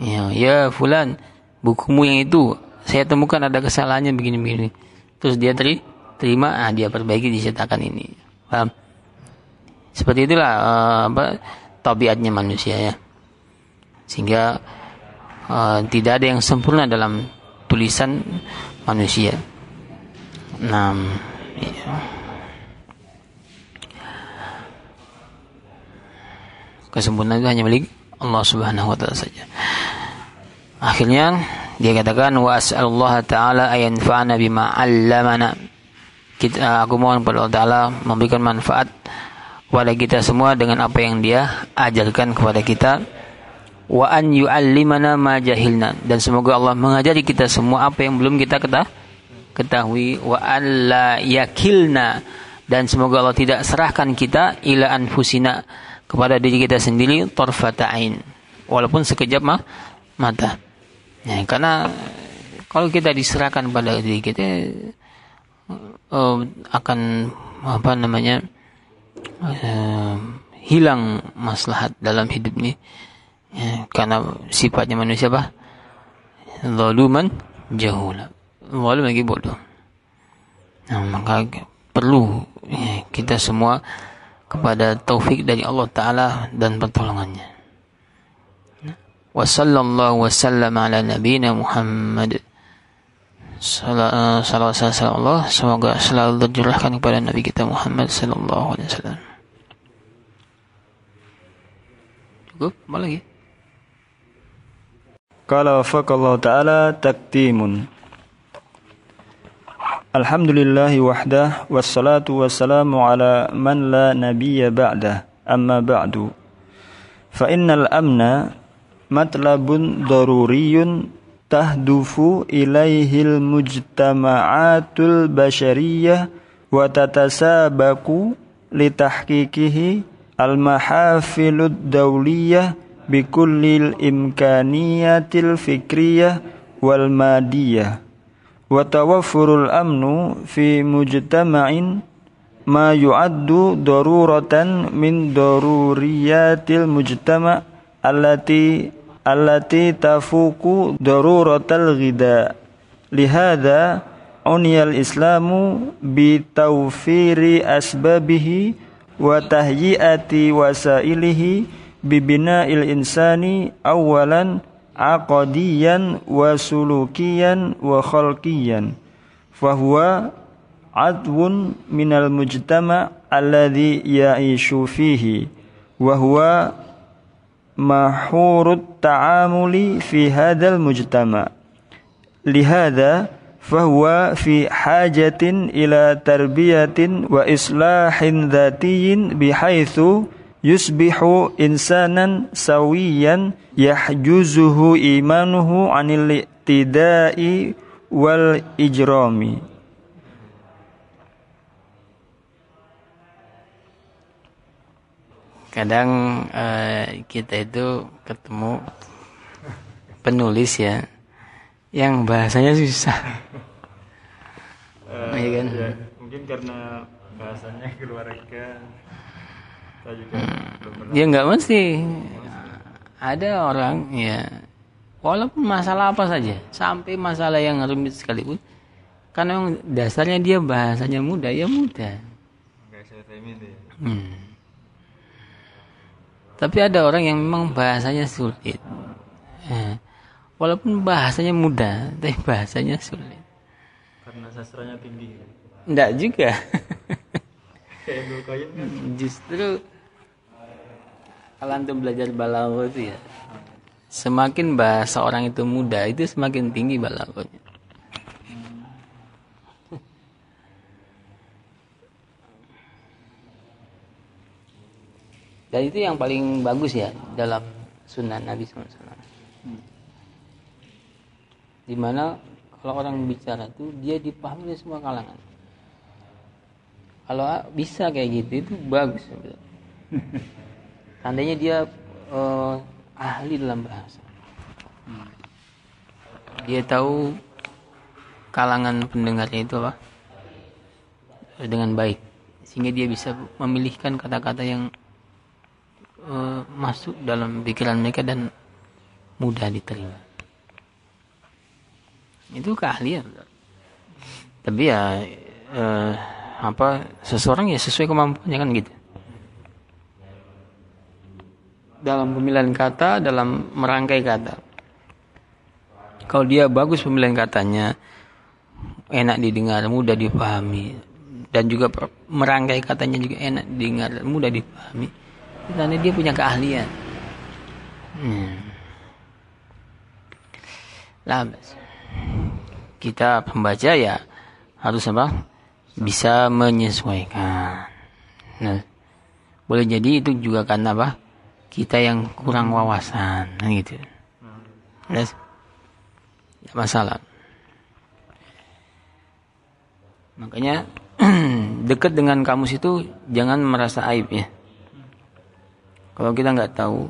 ya, ya fulan, bukumu yang itu saya temukan ada kesalahannya begini-begini. Terus dia terima, ah, dia perbaiki di cetakan ini. Paham? Seperti itulah uh, apa tabiatnya manusia ya. Sehingga uh, tidak ada yang sempurna dalam tulisan manusia. Nah, iya. kesempurnaan itu hanya milik Allah Subhanahu wa taala saja. Akhirnya dia katakan wa as'alullah taala ayanfa'ana bima 'allamana kita, aku mohon kepada Allah Ta'ala memberikan manfaat kepada kita semua dengan apa yang dia ajarkan kepada kita. Wa an yu'allimana ma jahilna. Dan semoga Allah mengajari kita semua apa yang belum kita ketahui. Wa an la yakilna. Dan semoga Allah tidak serahkan kita ila anfusina kepada diri kita sendiri torfata ain. Walaupun sekejap mah mata. Ya, karena kalau kita diserahkan pada diri kita uh, akan apa namanya uh, hilang maslahat dalam hidup ini. Ya, karena sifatnya manusia apa? Zaluman jahula. Zalim lagi bodoh. Nah, maka perlu ya, kita semua kepada taufik dari Allah Ta'ala dan pertolongannya. Wa sallallahu wa sallam ala nabina Muhammad Salam salam Allah semoga selalu tercurahkan kepada Nabi kita Muhammad sallallahu alaihi wasallam. Cukup, apa lagi? Qala wafaqallahu ta'ala taktimun. Alhamdulillahi wahdah wassalatu wassalamu ala man la nabiyya ba'dah amma ba'du. Fa innal amna matlabun daruriyun tahdufu ilaihil mujtama'atul bashariyah wa tatasabaku litahqiqihi al-mahafilud dawliyah bikullil imkaniyatil fikriyah wal madiyah. Wa tawaffurul amnu fi mujtama'in ma yu'addu daruratan min daruriyatil mujtama' allati allati tafuku daruratal ghida. Lihada uniyal islamu bi tawfiri asbabihi wa tahyiati wasailihi bibina il insani awalan aqadiyan wa sulukiyan wa khalqiyan. Fahuwa adwun minal mujtama alladhi ya'ishu fihi. Wa huwa mahurut ta'amuli fi hadzal mujtama. Lihada fahuwa fi hajatin ila tarbiyatin wa islahin dhatiyin yusbihu insanan sawiyan yahjuzuhu imanuhu anil tidai wal ijrami kadang uh, kita itu ketemu penulis ya yang bahasanya susah. Uh, ya kan? ya, mungkin karena bahasanya keluarga hmm. ya nggak mesti. Ada orang ya walaupun masalah apa saja sampai masalah yang rumit sekalipun karena dasarnya dia bahasanya mudah ya mudah hmm. Tapi ada orang yang memang bahasanya sulit. Ya. walaupun bahasanya mudah tapi bahasanya sulit. Karena sastranya tinggi. Enggak juga. Kayak justru kalau antum belajar balaghah itu ya semakin bahasa orang itu muda itu semakin tinggi balaghahnya dan itu yang paling bagus ya dalam sunnah Nabi SAW di mana kalau orang bicara itu dia dipahami oleh semua kalangan kalau bisa kayak gitu itu bagus Tandanya dia uh, ahli dalam bahasa. Dia tahu kalangan pendengarnya itu apa? Dengan baik. Sehingga dia bisa memilihkan kata-kata yang uh, masuk dalam pikiran mereka dan mudah diterima. Itu keahlian. Tapi ya uh, apa seseorang ya sesuai kemampuannya kan gitu dalam pemilihan kata, dalam merangkai kata. Kalau dia bagus pemilihan katanya, enak didengar, mudah dipahami, dan juga merangkai katanya juga enak didengar, mudah dipahami. Karena dia punya keahlian. Hmm. Kita pembaca ya harus apa? Bisa menyesuaikan. Nah, boleh jadi itu juga karena apa? kita yang kurang wawasan gitu yes. ya masalah makanya dekat dengan kamus itu jangan merasa aib ya kalau kita nggak tahu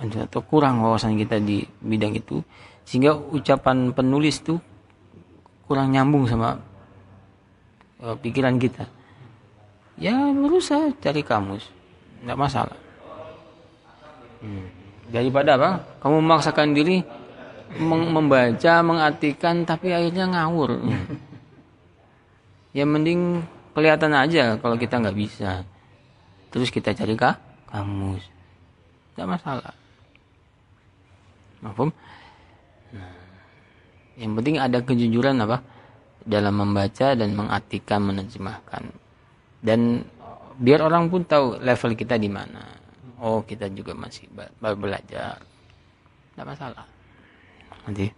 atau kurang wawasan kita di bidang itu sehingga ucapan penulis itu kurang nyambung sama uh, pikiran kita ya berusaha cari kamus nggak masalah Hmm. Daripada apa? Kamu memaksakan diri membaca, mengartikan, tapi akhirnya ngawur. Hmm. Ya mending kelihatan aja kalau kita nggak bisa. Terus kita cari kah? Kamus. Tidak masalah. Mahfum? Nah, yang penting ada kejujuran apa? Dalam membaca dan mengartikan, menerjemahkan. Dan biar orang pun tahu level kita di mana oh kita juga masih baru belajar tidak masalah nanti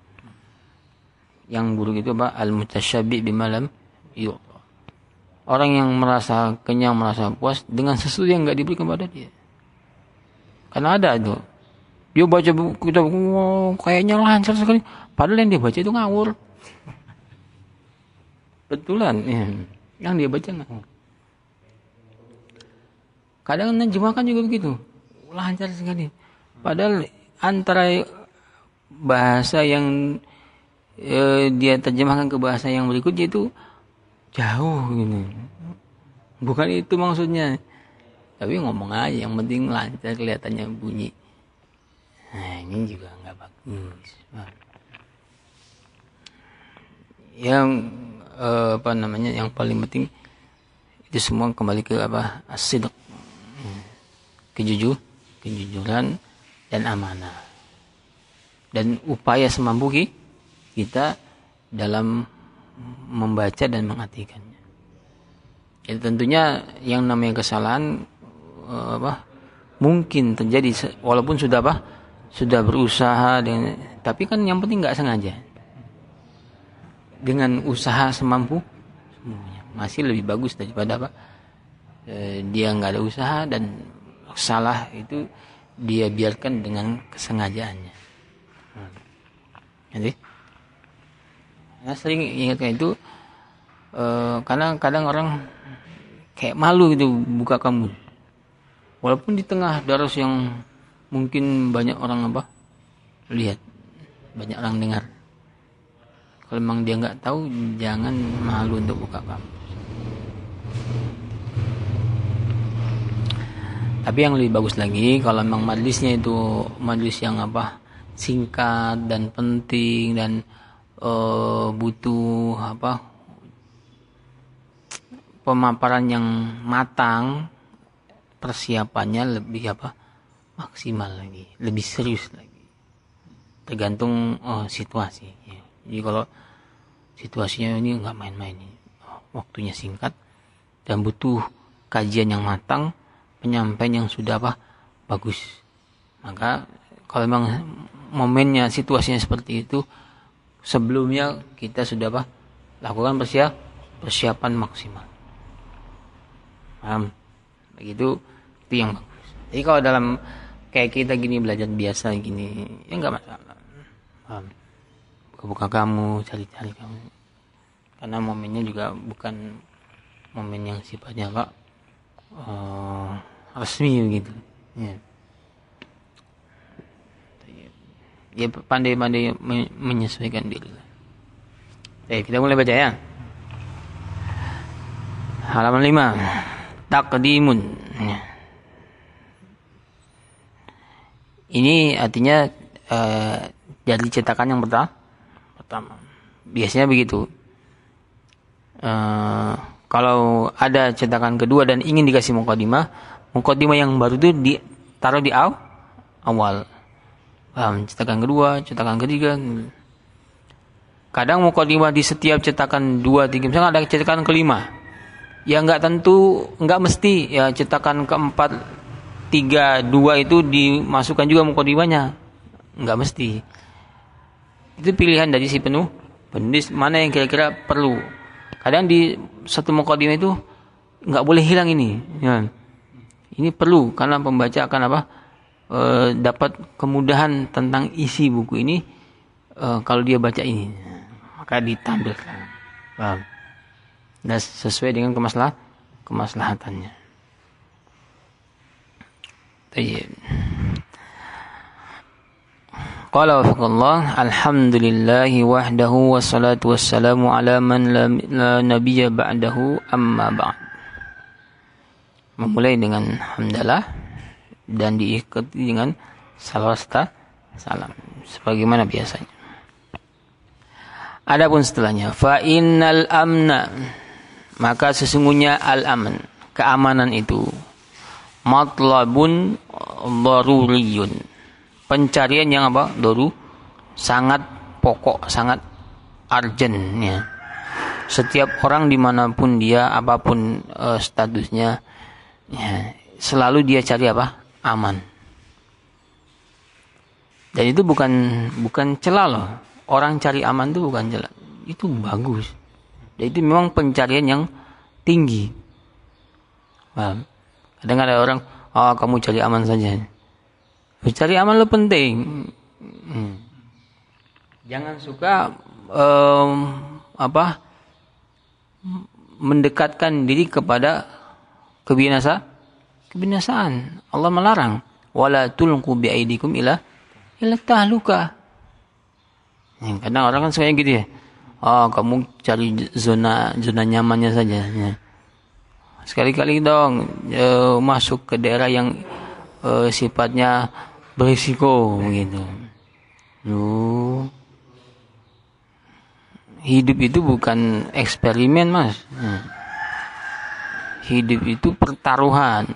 yang buruk itu apa al mutasyabi bimalam yuk orang yang merasa kenyang merasa puas dengan sesuatu yang nggak diberi kepada dia karena ada itu. Dia baca buku kita kayaknya lancar sekali. Padahal yang dia baca itu ngawur. Betulan ya. yang dia baca ngawur. Kadang nerjemahkan juga begitu. Lancar sekali. Padahal antara bahasa yang eh, dia terjemahkan ke bahasa yang berikutnya itu jauh gitu. Bukan itu maksudnya tapi ngomong aja yang penting lancar kelihatannya bunyi. Nah ini juga nggak bagus. Yang eh, apa namanya yang paling penting itu semua kembali ke apa asid kejujur kejujuran dan amanah. Dan upaya semampu kita dalam membaca dan mengartikannya. Jadi tentunya yang namanya kesalahan apa mungkin terjadi walaupun sudah apa sudah berusaha dengan tapi kan yang penting nggak sengaja. Dengan usaha semampu semuanya. Masih lebih bagus daripada apa e, dia nggak ada usaha dan salah itu dia biarkan dengan kesengajaannya. Jadi saya sering ingatkan itu uh, karena kadang orang kayak malu gitu buka kamu walaupun di tengah daras yang mungkin banyak orang apa lihat banyak orang dengar. Kalau memang dia nggak tahu jangan malu untuk buka kamu tapi yang lebih bagus lagi kalau memang majlisnya itu majlis yang apa singkat dan penting dan uh, butuh apa pemaparan yang matang persiapannya lebih apa? Maksimal lagi lebih serius lagi. Tergantung uh, situasi ya. jadi kalau situasinya ini nggak main-main waktunya singkat dan butuh kajian yang matang penyampaian yang sudah apa? Bagus. Maka kalau memang momennya situasinya seperti itu sebelumnya kita sudah apa? Lakukan persiap persiapan maksimal. Paham? Begitu itu yang bagus jadi kalau dalam kayak kita gini belajar biasa gini ya nggak masalah paham buka-buka kamu cari-cari kamu karena momennya juga bukan momen yang sifatnya pak uh, resmi gitu ya dia pandai-pandai menyesuaikan diri. Oke, kita mulai baca ya. Halaman 5. Takdimun. Ini artinya uh, dari cetakan yang pertama. Pertama. Biasanya begitu. Uh, kalau ada cetakan kedua dan ingin dikasih mukadimah, mukadimah yang baru itu ditaruh di awal Paham? Cetakan kedua, cetakan ketiga. Kadang mukadimah di setiap cetakan dua, tiga, misalnya ada cetakan kelima. Ya nggak tentu, nggak mesti ya cetakan keempat, tiga, dua itu dimasukkan juga mukadimahnya. Nggak mesti. Itu pilihan dari si penuh penulis mana yang kira-kira perlu. Kadang di satu mukadimah itu nggak boleh hilang ini. Ya. Ini perlu karena pembaca akan apa? e, dapat kemudahan tentang isi buku ini e, kalau dia baca ini maka ditampilkan dan sesuai dengan kemaslah kemaslahatannya Tayyib. Qala wafaqallah Alhamdulillahi wahdahu wassalatu wassalamu ala man la, la nabiyya ba'dahu amma ba'd Memulai dengan hamdalah dan diikuti dengan salawasta salam sebagaimana biasanya. Adapun setelahnya fa innal amna maka sesungguhnya al aman keamanan itu matlabun daruriyun pencarian yang apa doru sangat pokok sangat urgent ya setiap orang di mana pun dia apa pun uh, statusnya ya, selalu dia cari apa aman. Dan itu bukan bukan celah loh. Orang cari aman itu bukan celah. Itu bagus. Dan itu memang pencarian yang tinggi. Paham? Kadang ada orang, oh kamu cari aman saja. Cari aman lo penting. Hmm. Jangan suka um, apa mendekatkan diri kepada kebinasa kebinasaan. Allah melarang wala tulqu biaidikum ila ila tahluka. Kadang orang kan suka gitu ya. Oh, kamu cari zona zona nyamannya saja. Ya. Sekali-kali dong e, masuk ke daerah yang e, sifatnya berisiko gitu. Lu hidup itu bukan eksperimen mas. Hmm. Hidup itu pertaruhan.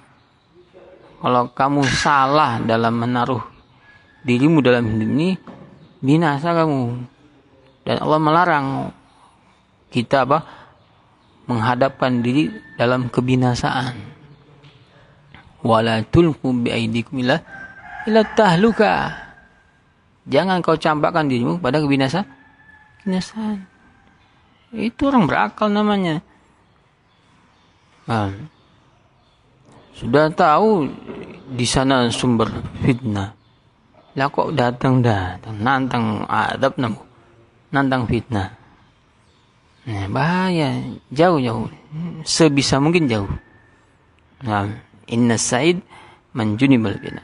Kalau kamu salah dalam menaruh dirimu dalam hidup ini, binasa kamu. Dan Allah melarang kita apa? Menghadapkan diri dalam kebinasaan. Wala tulqu biaidikum ila tahluka. Jangan kau campakkan dirimu pada kebinasaan. Kebinasaan. Itu orang berakal namanya. Nah, sudah tahu di sana sumber fitnah. Lah kok datang datang nantang adab namu. Nantang fitnah. Nah, bahaya, jauh-jauh. Sebisa mungkin jauh. Nah, inna said menjuni fitnah.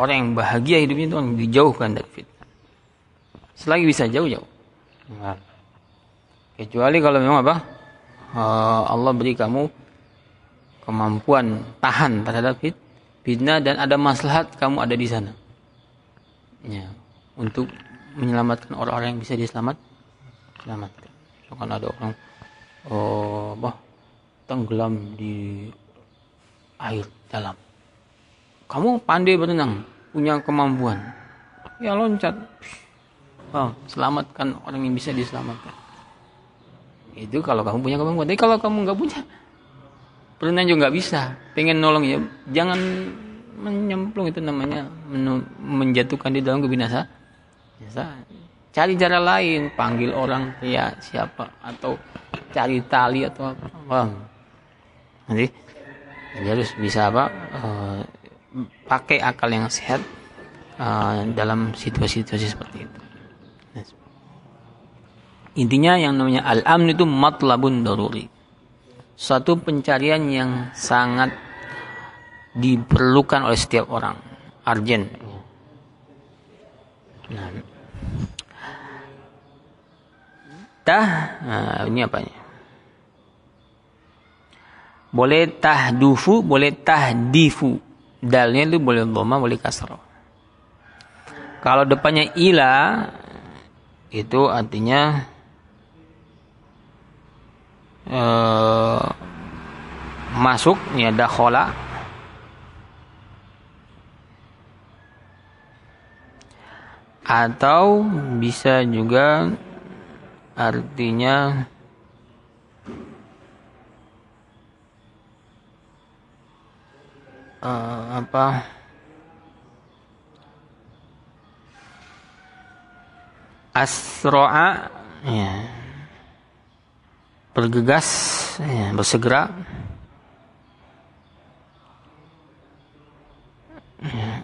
Orang yang bahagia hidupnya itu orang dijauhkan dari fitnah. Selagi bisa jauh-jauh. Nah. Kecuali kalau memang apa? Uh, Allah beri kamu kemampuan tahan terhadap fitnah dan ada maslahat kamu ada di sana. Ya, untuk menyelamatkan orang-orang yang bisa diselamat selamatkan. So, kan ada orang oh, apa, tenggelam di air dalam. Kamu pandai berenang, punya kemampuan. Ya loncat. Oh, selamatkan orang yang bisa diselamatkan. Itu kalau kamu punya kemampuan. Tapi kalau kamu nggak punya, berenang juga nggak bisa. Pengen nolong ya, jangan menyemplung itu namanya menjatuhkan di dalam kebinasa. Cari cara lain, panggil orang ya siapa atau cari tali atau apa. Wah. Nanti jadi harus bisa apa? Uh, pakai akal yang sehat uh, dalam situasi-situasi seperti itu. Intinya yang namanya al-amn itu matlabun daruri. Suatu pencarian yang sangat diperlukan oleh setiap orang. Arjen. Nah. Tah, nah, ini apanya? Boleh tahdufu, boleh tahdifu. Dalnya itu boleh dhamma, boleh kasroh. Kalau depannya ila, itu artinya uh, masuk ya dakhala atau bisa juga artinya uh, apa asroa ya bergegas, ya, bersegera. Ya.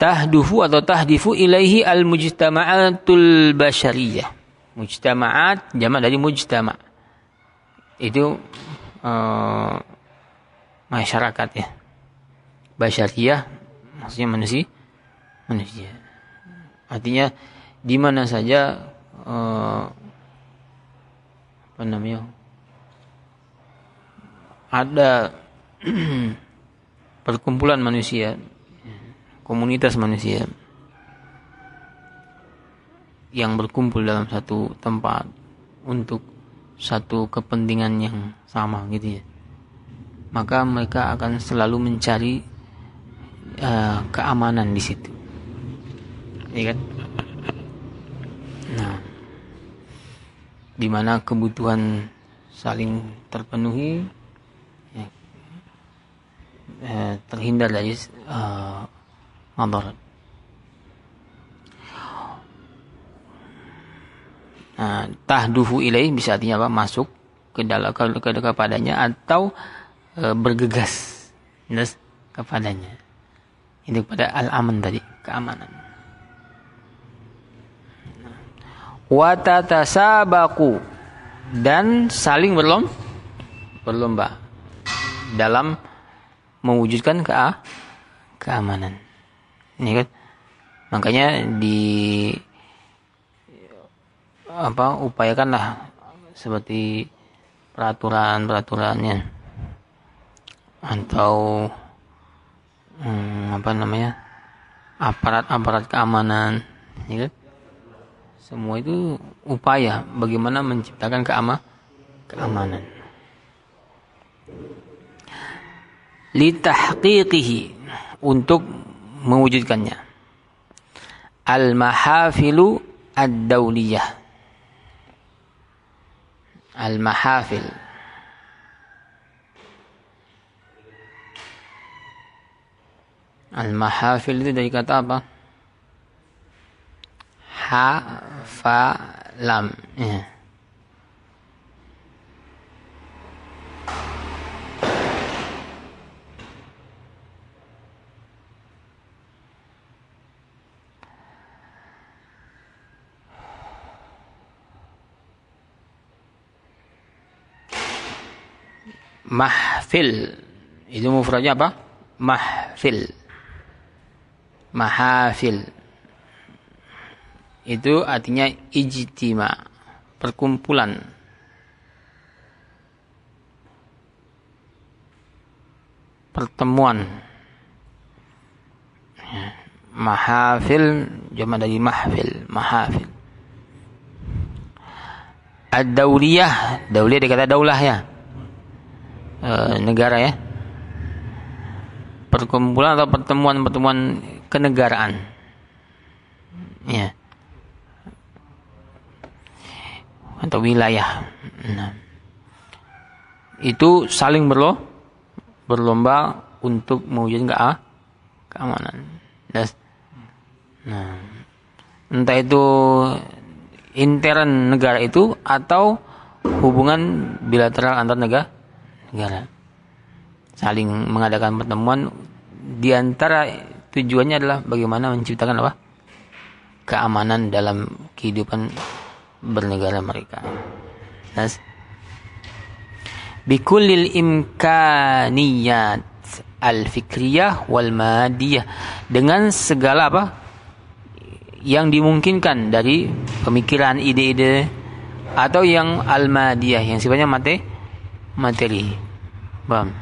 Tahdufu atau tahdifu ilaihi al-mujtama'atul bashariyah. Mujtama'at jamak dari mujtama'. Itu uh, masyarakat ya. Basyariyah maksudnya manusia. Manusia. Artinya di mana saja uh, apa namanya ada perkumpulan manusia, komunitas manusia yang berkumpul dalam satu tempat untuk satu kepentingan yang sama gitu ya. Maka mereka akan selalu mencari uh, keamanan di situ. Ya kan? Nah di mana kebutuhan saling terpenuhi ya, ya, terhindar dari uh, Nah, tahduhu ilaih bisa artinya apa? Masuk ke dalam ke, ke, kepadanya atau e, bergegas yes, kepadanya. Itu pada al-aman tadi, keamanan. Watatasabaku dan saling berlomba berlomba dalam mewujudkan ke keamanan. Ini kan? Makanya di apa upayakanlah seperti peraturan-peraturannya. Atau hmm, apa namanya aparat-aparat keamanan ya kan? semua itu upaya bagaimana menciptakan keama keamanan. Litahqiqihi untuk mewujudkannya. Al mahafilu ad-dauliyah al-mahafil. Al-mahafil itu dari kata apa? Ha fa lam. Ya. Mahfil. Itu mufradnya apa? Mahfil. Mahafil. Itu artinya ijtima perkumpulan. Pertemuan. Mahafil jama dari mahfil mahafil. Ad-dauliyah. Dauliyah dikata daulah ya e, negara ya. Perkumpulan atau pertemuan-pertemuan kenegaraan. Ya. Atau wilayah. Nah. itu saling berlo berlomba untuk mewujudkan ke keamanan. Nah. Entah itu intern negara itu atau hubungan bilateral antar negara negara. Saling mengadakan pertemuan. Di antara tujuannya adalah bagaimana menciptakan apa? Keamanan dalam kehidupan bernegara mereka. Nas. Bikulil imkaniyat al-fikriyah wal madiyah dengan segala apa? Yang dimungkinkan dari pemikiran ide-ide atau yang al-madiyah yang sifatnya mate materi. Paham?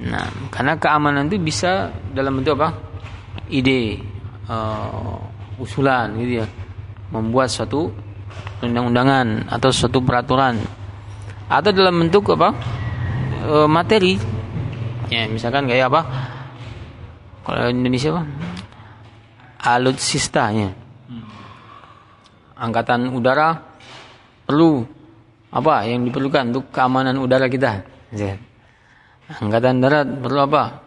Nah, karena keamanan itu bisa dalam bentuk apa? Ide, uh, usulan gitu ya. Membuat suatu undang-undangan atau suatu peraturan atau dalam bentuk apa? Uh, materi. Ya, misalkan kayak apa? Kalau Indonesia apa? Alutsista ya. Angkatan udara perlu apa yang diperlukan untuk keamanan udara kita? Angkatan darat perlu apa?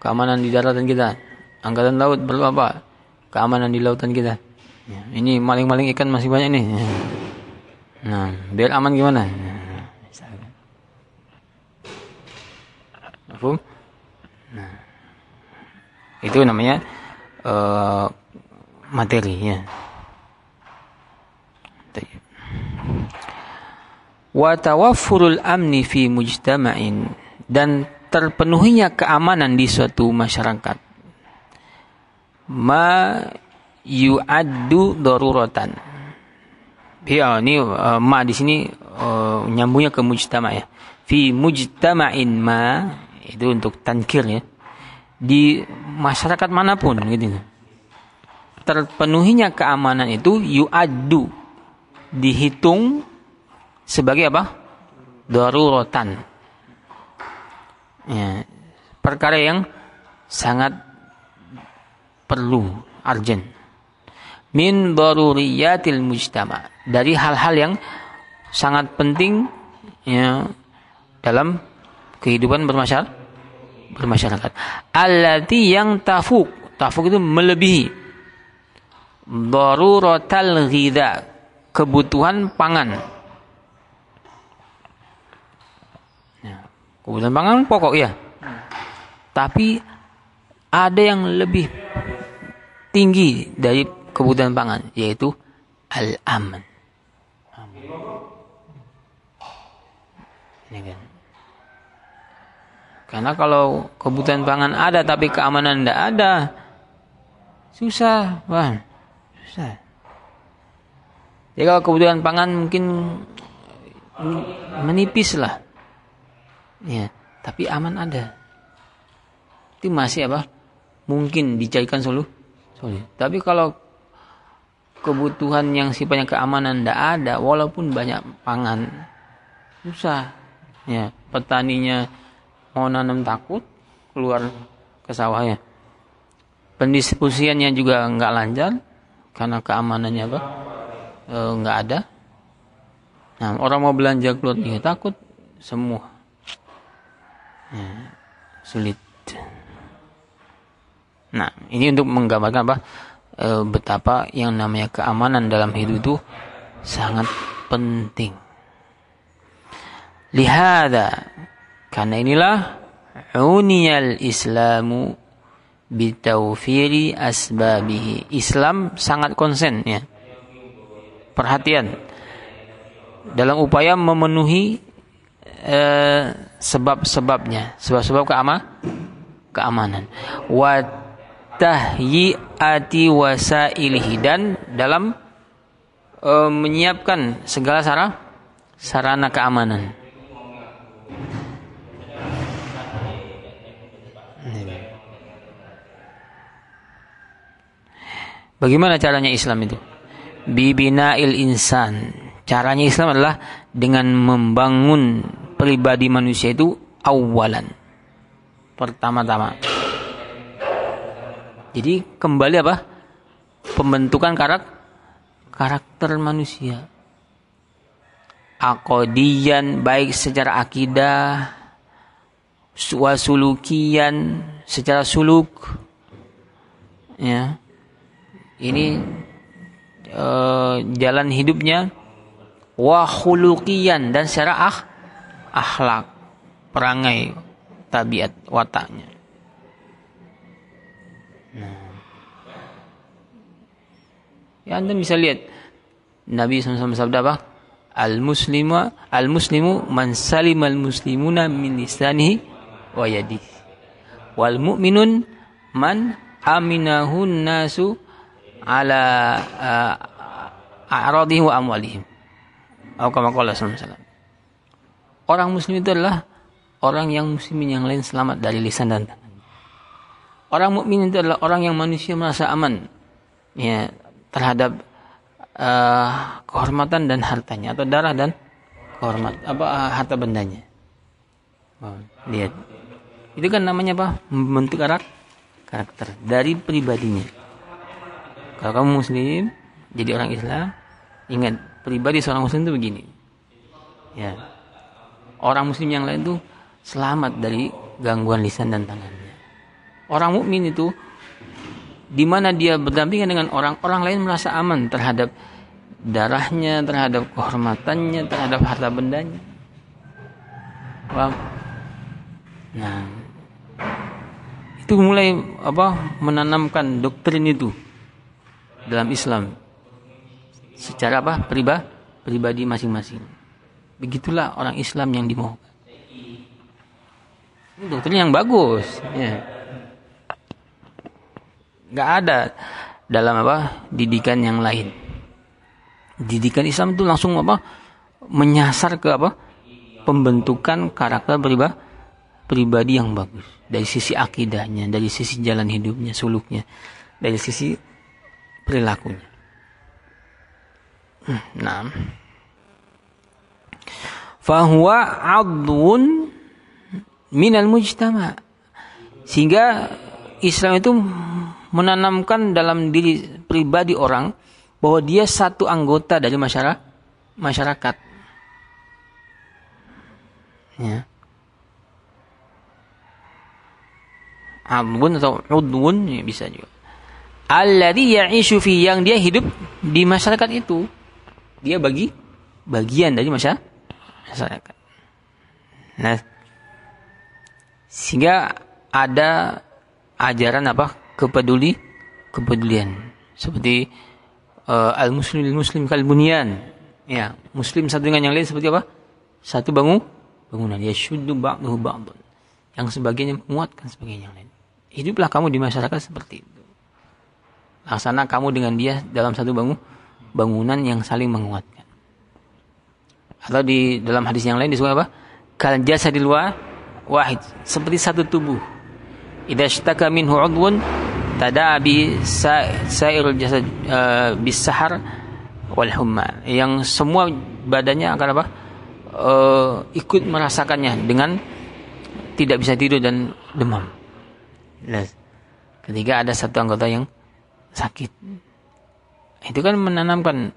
Keamanan di daratan kita. Angkatan laut perlu apa? Keamanan di lautan kita. Ya, ini maling-maling ikan masih banyak nih. Nah, biar aman gimana? Nah, itu namanya uh, materi ya wa tawaffurul amni fi mujtama'in. Dan terpenuhinya keamanan di suatu masyarakat. Ma yu'addu daruratan. Ya ini uh, ma di sini uh, nyambungnya ke mujtama ya. Fi mujtama'in ma itu untuk tankir ya. Di masyarakat mana pun gitu. Terpenuhinya keamanan itu yu'addu dihitung sebagai apa? Daruratan. Ya, perkara yang sangat perlu, urgent. Min daruriyatil mujtama. Dari hal-hal yang sangat penting ya dalam kehidupan bermasyarakat bermasyarakat. Allati yang tafuk. Tafuk itu melebihi. Daruratal ghidha. Kebutuhan pangan. Kebutuhan pangan pokok ya. Tapi ada yang lebih tinggi dari kebutuhan pangan yaitu al-aman. Ini kan. Karena kalau kebutuhan pangan ada tapi keamanan tidak ada, susah, wah, susah. Jadi kalau kebutuhan pangan mungkin menipis lah, ya, tapi aman ada. Itu masih apa? Mungkin dicarikan solusi. Tapi kalau kebutuhan yang sifatnya keamanan tidak ada, walaupun banyak pangan, susah. Ya, petaninya mau nanam takut keluar ke sawahnya pendistribusiannya juga nggak lancar karena keamanannya apa e, ada nah orang mau belanja keluar dia takut semua sulit nah ini untuk menggambarkan apa e, betapa yang namanya keamanan dalam hidup itu sangat penting lihada karena inilah uniyal Islamu bitawfiri asbabihi. Islam sangat konsen ya. Perhatian dalam upaya memenuhi eh, sebab-sebabnya, sebab-sebab keama keamanan. Wa wasailihi dan dalam eh, menyiapkan segala sarana sarana keamanan. Bagaimana caranya Islam itu? Bibina'il insan. Caranya Islam adalah dengan membangun pribadi manusia itu awalan. Pertama-tama. Jadi kembali apa? Pembentukan karakter karakter manusia. Akodian baik secara akidah, wasulukian secara suluk, ya ini uh, jalan hidupnya wahulukian dan secara ah, akhlak perangai tabiat wataknya nah. ya anda bisa lihat Nabi SAW sabda apa al muslimu al muslimu man salim al muslimuna min lisanihi wa yadihi wal mu'minun man aminahun nasu ala uh, a'radihim wa amwalihim. Atau kama qala Orang muslim itu adalah orang yang muslimin yang lain selamat dari lisan dan tangan. Orang mukmin itu adalah orang yang manusia merasa aman ya terhadap uh, kehormatan dan hartanya atau darah dan kehormat apa uh, harta bendanya. Oh, lihat. Itu kan namanya apa? Membentuk karakter dari pribadinya. Kalau kamu muslim, jadi orang Islam, ingat pribadi seorang muslim itu begini. Ya. Orang muslim yang lain itu selamat dari gangguan lisan dan tangannya. Orang mukmin itu di mana dia berdampingan dengan orang-orang lain merasa aman terhadap darahnya, terhadap kehormatannya, terhadap harta bendanya. Paham? Nah, itu mulai apa menanamkan doktrin itu dalam Islam secara apa pribadi pribadi masing-masing begitulah orang Islam yang dimohon ini doktrin yang bagus ya nggak ada dalam apa didikan yang lain didikan Islam itu langsung apa menyasar ke apa pembentukan karakter pribadi pribadi yang bagus dari sisi akidahnya dari sisi jalan hidupnya suluknya dari sisi perilakunya. Nah. Fahuwa adwun minal mujtama. Sehingga Islam itu menanamkan dalam diri pribadi orang bahwa dia satu anggota dari masyarakat masyarakat. Ya. adwun atau udwun ya bisa juga alladhi ya'ishu fi yang dia hidup di masyarakat itu dia bagi bagian dari masyarakat nah sehingga ada ajaran apa? Kepeduli kepedulian. Seperti uh, al muslim muslim kal bunyan. Ya muslim satu dengan yang lain seperti apa? Satu bangun bangunan. Ya syuddu ba'dahu ba'dun. Yang sebagiannya menguatkan sebagian yang lain. Hiduplah kamu di masyarakat seperti itu. Laksana kamu dengan dia dalam satu bangun bangunan yang saling menguatkan atau di dalam hadis yang lain disebut apa? Kal jasadil wahid. Seperti satu tubuh. Idza ishtaka minhu udwun tada'a bi sairul jasad uh, bis sahar wal humma. Yang semua badannya akan apa? Uh, ikut merasakannya dengan tidak bisa tidur dan demam. Ketika ada satu anggota yang sakit, itu kan menanamkan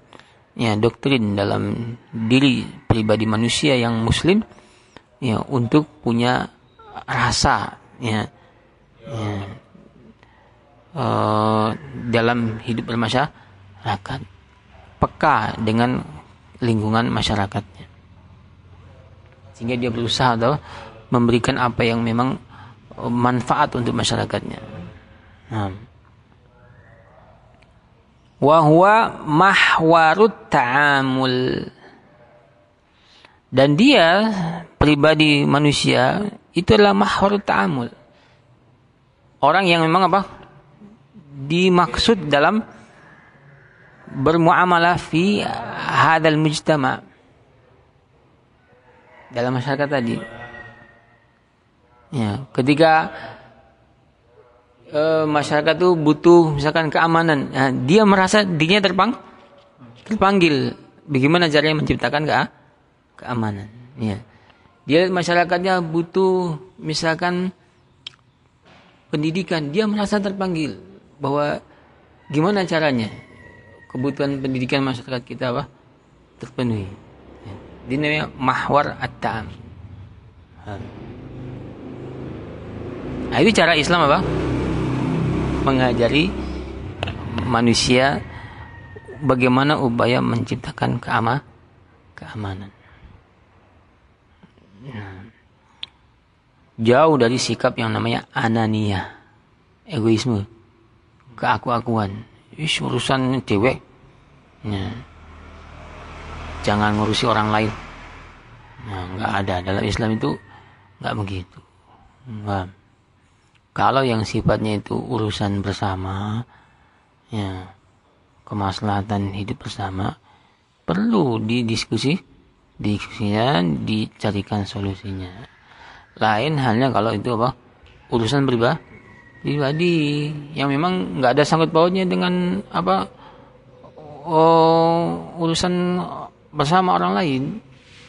ya doktrin dalam diri pribadi manusia yang muslim ya untuk punya rasa ya, ya uh, dalam hidup bermasyarakat peka dengan lingkungan masyarakatnya sehingga dia berusaha atau memberikan apa yang memang uh, manfaat untuk masyarakatnya. Nah. Wahwa mahwarut ta'amul. Dan dia pribadi manusia itu adalah mahwarut ta'amul. Orang yang memang apa? Dimaksud dalam bermuamalah fi hadal mujtama. Dalam masyarakat tadi. Ya, ketika e, masyarakat itu butuh misalkan keamanan, ya, dia merasa dirinya terpang terpanggil. Bagaimana caranya menciptakan ke keamanan? Ya. Dia masyarakatnya butuh misalkan pendidikan, dia merasa terpanggil bahwa gimana caranya kebutuhan pendidikan masyarakat kita apa terpenuhi. Ini namanya mahwar at-ta'am. Nah, itu cara Islam apa? Mengajari manusia bagaimana upaya menciptakan keama keamanan. Nah, jauh dari sikap yang namanya anania, egoisme, keaku-akuan Ish, urusan dewek. Ya. Jangan ngurusi orang lain. Nah, nggak ada dalam Islam itu nggak begitu. Nah, kalau yang sifatnya itu urusan bersama, ya kemaslahatan hidup bersama perlu didiskusi, diskusinya dicarikan solusinya. Lain halnya kalau itu apa urusan pribadi pribadi yang memang nggak ada sangkut pautnya dengan apa oh, urusan bersama orang lain.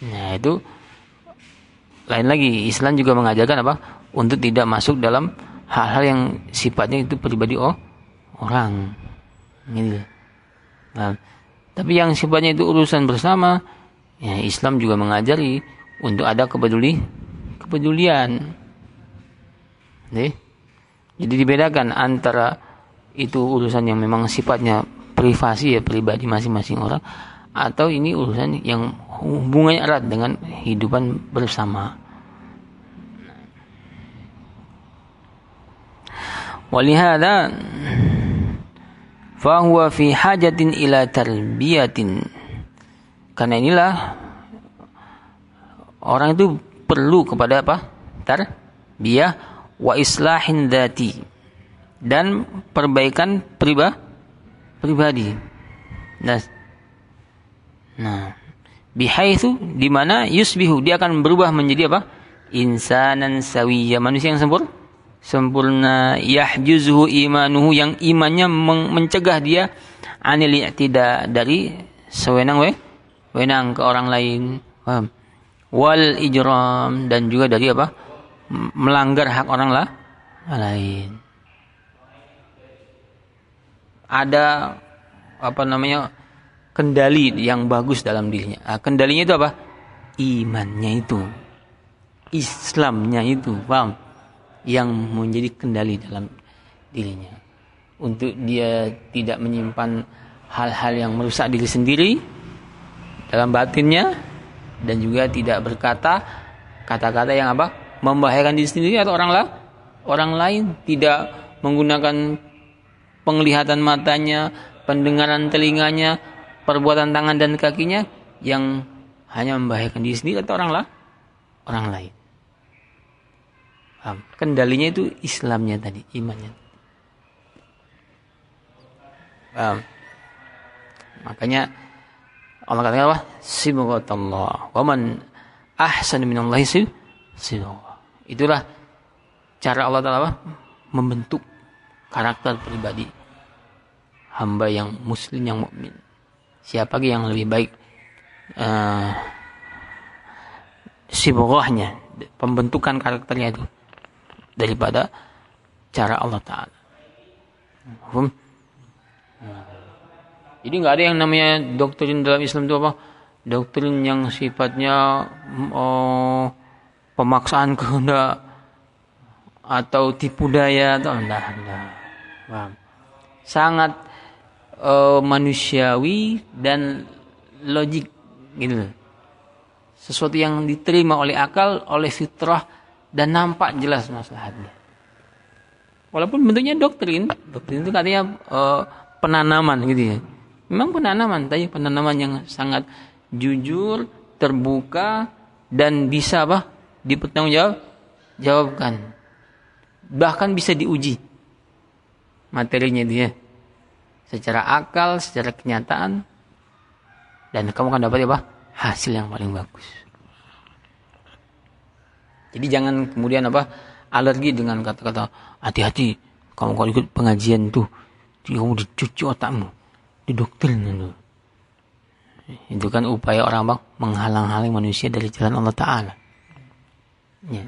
Nah itu lain lagi Islam juga mengajarkan apa untuk tidak masuk dalam hal-hal yang sifatnya itu pribadi oh orang gitu. Nah, tapi yang sifatnya itu urusan bersama ya Islam juga mengajari untuk ada kepeduli kepedulian. Jadi dibedakan antara itu urusan yang memang sifatnya privasi ya pribadi masing-masing orang atau ini urusan yang hubungannya erat dengan kehidupan bersama. Walihada fahuwa fi hajatin ila tarbiyatin. Karena inilah orang itu perlu kepada apa? Tarbiyah wa islahin dati dan perbaikan priba, pribadi. Nah, nah bihaitsu di mana yusbihu dia akan berubah menjadi apa? Insanan sawiyya, manusia yang sempurna. Sempurna yahjuzuhu imanuhu yang imannya mencegah dia anil tidak dari sewenang we, wenang ke orang lain. Paham? Wal ijram dan juga dari apa? melanggar hak orang lah lain. Ada apa namanya kendali yang bagus dalam dirinya. Nah, kendalinya itu apa? Imannya itu, Islamnya itu, paham? Yang menjadi kendali dalam dirinya. Untuk dia tidak menyimpan hal-hal yang merusak diri sendiri dalam batinnya dan juga tidak berkata kata-kata yang apa? Membahayakan diri sendiri atau orang lain orang lain. Tidak menggunakan penglihatan matanya pendengaran telinganya perbuatan tangan dan kakinya yang hanya membahayakan diri sendiri atau orang lah orang lain Paham? kendalinya itu Islamnya tadi imannya. Paham? makanya Allah katakan apa? Sibghatullah. Wa man ahsan minallahi sibghah itulah cara Allah Taala membentuk karakter pribadi hamba yang muslim yang mukmin. Siapa yang lebih baik? Uh, sibghahnya pembentukan karakternya itu daripada cara Allah Taala. Jadi nggak ada yang namanya doktrin dalam Islam itu apa? Doktrin yang sifatnya oh, pemaksaan kehendak atau tipu daya atau enggak, enggak. Sangat uh, manusiawi dan logik gitu. Sesuatu yang diterima oleh akal, oleh fitrah dan nampak jelas masalahnya. Walaupun bentuknya doktrin, doktrin itu katanya uh, penanaman gitu ya. Memang penanaman tapi penanaman yang sangat jujur terbuka dan bisa apa? Dipertanggungjawab jawabkan bahkan bisa diuji materinya dia secara akal secara kenyataan. Dan kamu akan dapat apa? Hasil yang paling bagus jadi jangan kemudian apa alergi dengan kata-kata hati-hati kamu kalau ikut pengajian tuh kamu dicuci otakmu didoktrin itu. Itu kan upaya orang bang menghalang-halangi manusia dari jalan Allah Taala. Ya.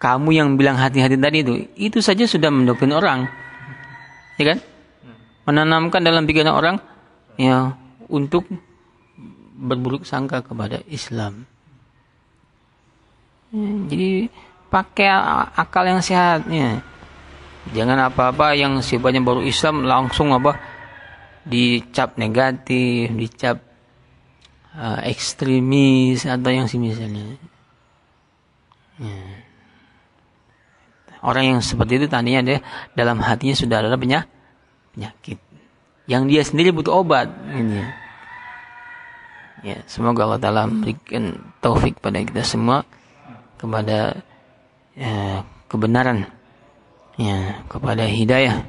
Kamu yang bilang hati-hati tadi itu, itu saja sudah mendoktrin orang, ya kan? Menanamkan dalam pikiran orang, ya untuk berburuk sangka kepada Islam. Ya, jadi pakai akal yang sehatnya. Jangan apa-apa yang sifatnya baru Islam langsung apa dicap negatif, dicap uh, ekstremis atau yang semisalnya. Ya. Orang yang seperti itu tadinya dia dalam hatinya sudah ada penyakit. Yang dia sendiri butuh obat. Ini. Ya. semoga Allah Taala memberikan taufik pada kita semua kepada ya, kebenaran, ya, kepada hidayah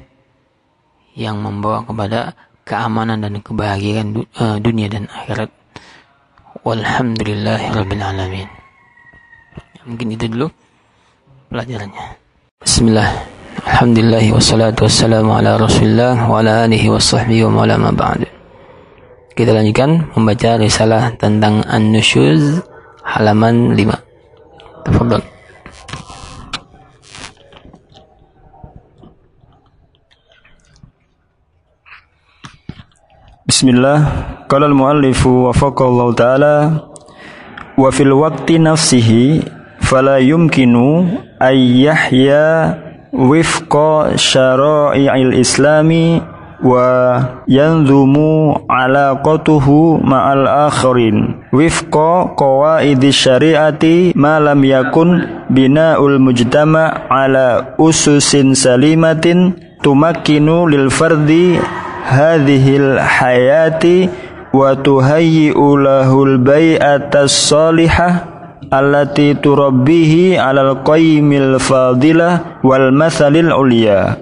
yang membawa kepada keamanan dan kebahagiaan eh, dunia dan akhirat. Walhamdulillahirabbil alamin. Mungkin itu dulu pelajarannya. Bismillah. Alhamdulillah wassalatu wassalamu ala Rasulillah wa ala alihi wa sahbihi wa ma ba'd. Kita lanjutkan membaca risalah tentang An-Nusyuz halaman 5. Tafadhol. Bismillah Qala al-muallifu wafaqallahu ta'ala Wa fil waqti nafsihi Fala yumkinu Ay yahya Wifqa syara'i'il islami Wa yanzumu alaqatuhu ma'al akharin Wifqa qawaidi syari'ati Ma lam yakun bina'ul mujtama' Ala ususin salimatin Tumakkinu lil fardi hadhil hayati wa tuhayyi'u lahul bai'atas salihah allati turabbihi 'alal qayyimil fadilah wal mathalil ulya.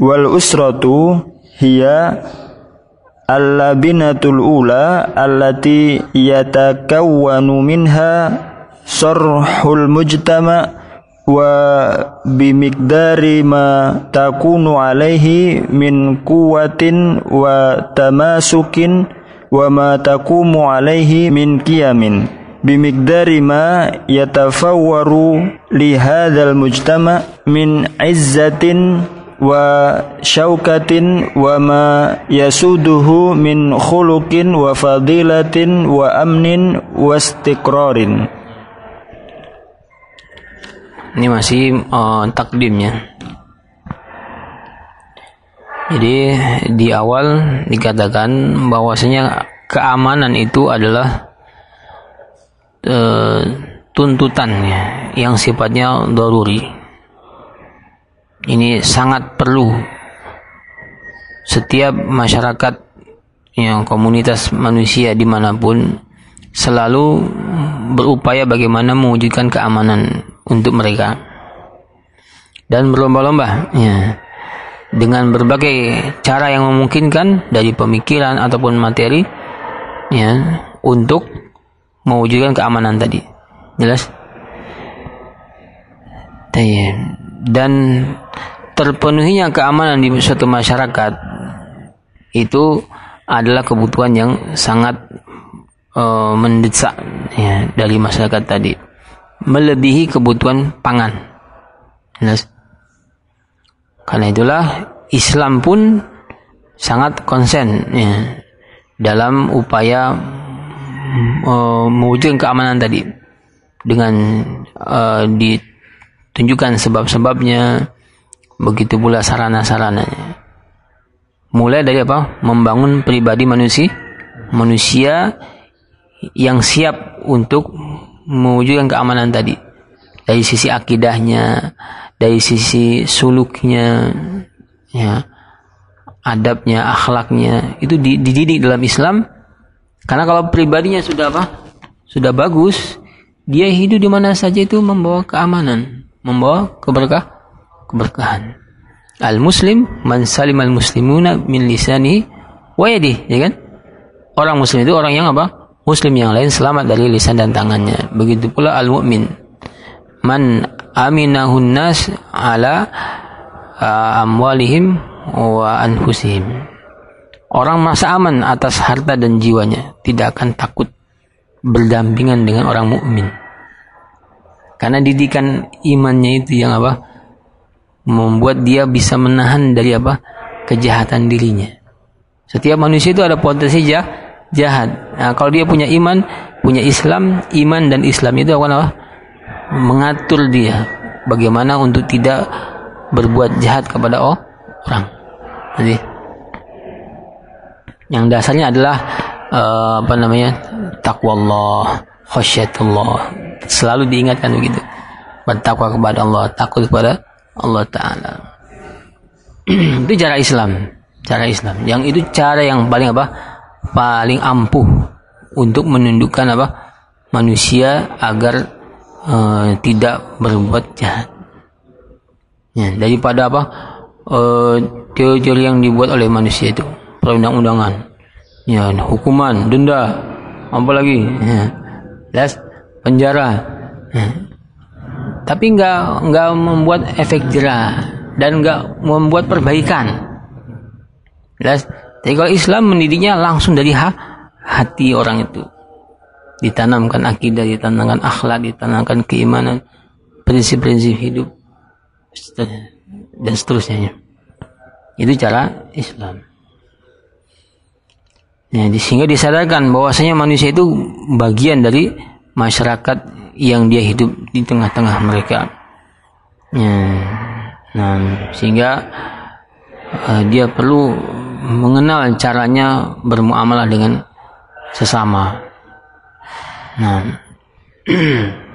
Wal usratu hiya allabinatul ula allati yatakawwanu minha sarhul mujtama' wa bimikdari ma takunu alaihi min kuwatin wa tamasukin wa ma takumu alaihi min kiyamin bimikdari ma yatafawwaru li hadzal mujtama min izzatin wa syaukatin wa ma yasuduhu min khuluqin wa fadilatin wa amnin wa istiqrarin Ini masih uh, takdimnya. Jadi di awal dikatakan bahwasanya keamanan itu adalah uh, tuntutan ya, yang sifatnya daruri. Ini sangat perlu setiap masyarakat yang komunitas manusia di mana pun selalu berupaya bagaimana mewujudkan keamanan untuk mereka. Dan berlomba-lomba ya dengan berbagai cara yang memungkinkan dari pemikiran ataupun materi ya untuk mewujudkan keamanan tadi. Jelas dan terpenuhinya keamanan di suatu masyarakat itu adalah kebutuhan yang sangat uh, mendesak ya, dari masyarakat tadi. Melebihi kebutuhan pangan. Jelas? Karena itulah Islam pun sangat konsen ya, dalam upaya uh, mewujudkan keamanan tadi dengan uh, ditunjukkan sebab-sebabnya. Begitu pula sarana-sarananya. Mulai dari apa? Membangun pribadi manusia manusia yang siap untuk mewujudkan keamanan tadi. Dari sisi akidahnya dari sisi suluknya ya adabnya akhlaknya itu dididik dalam Islam. Karena kalau pribadinya sudah apa? Sudah bagus dia hidup di mana saja itu membawa keamanan membawa keberkah keberkahan. Al muslim man salim al muslimuna min lisani wa yadi ya kan? Orang muslim itu orang yang apa? Muslim yang lain selamat dari lisan dan tangannya. Begitu pula al mu'min man aminahun nas ala uh, amwalihim wa anfusihim. Orang masa aman atas harta dan jiwanya, tidak akan takut berdampingan dengan orang mukmin. Karena didikan imannya itu yang apa? Membuat dia bisa menahan dari apa? Kejahatan dirinya. Setiap manusia itu ada potensi jah, jahat. Nah, kalau dia punya iman, punya Islam, iman dan Islam itu akan apa? mengatur dia bagaimana untuk tidak berbuat jahat kepada orang. Jadi yang dasarnya adalah uh, apa namanya takwa Allah, khasyatullah. Selalu diingatkan begitu. Bertakwa kepada Allah, takut kepada Allah Taala. itu cara Islam, cara Islam. Yang itu cara yang paling apa? Paling ampuh untuk menundukkan apa? manusia agar uh, tidak berbuat jahat. Ya, daripada apa uh, teori-teori yang dibuat oleh manusia itu perundang-undangan, ya hukuman, denda, apa lagi, ya, les penjara. Ya. Tapi nggak nggak membuat efek jerah dan nggak membuat perbaikan. Les, Tapi kalau Islam mendidiknya langsung dari ha hati orang itu ditanamkan akidah, ditanamkan akhlak, ditanamkan keimanan, prinsip-prinsip hidup dan seterusnya. Itu cara Islam. Ya, sehingga disadarkan bahwasanya manusia itu bagian dari masyarakat yang dia hidup di tengah-tengah mereka. Ya, nah, sehingga uh, dia perlu mengenal caranya bermuamalah dengan sesama. Nah.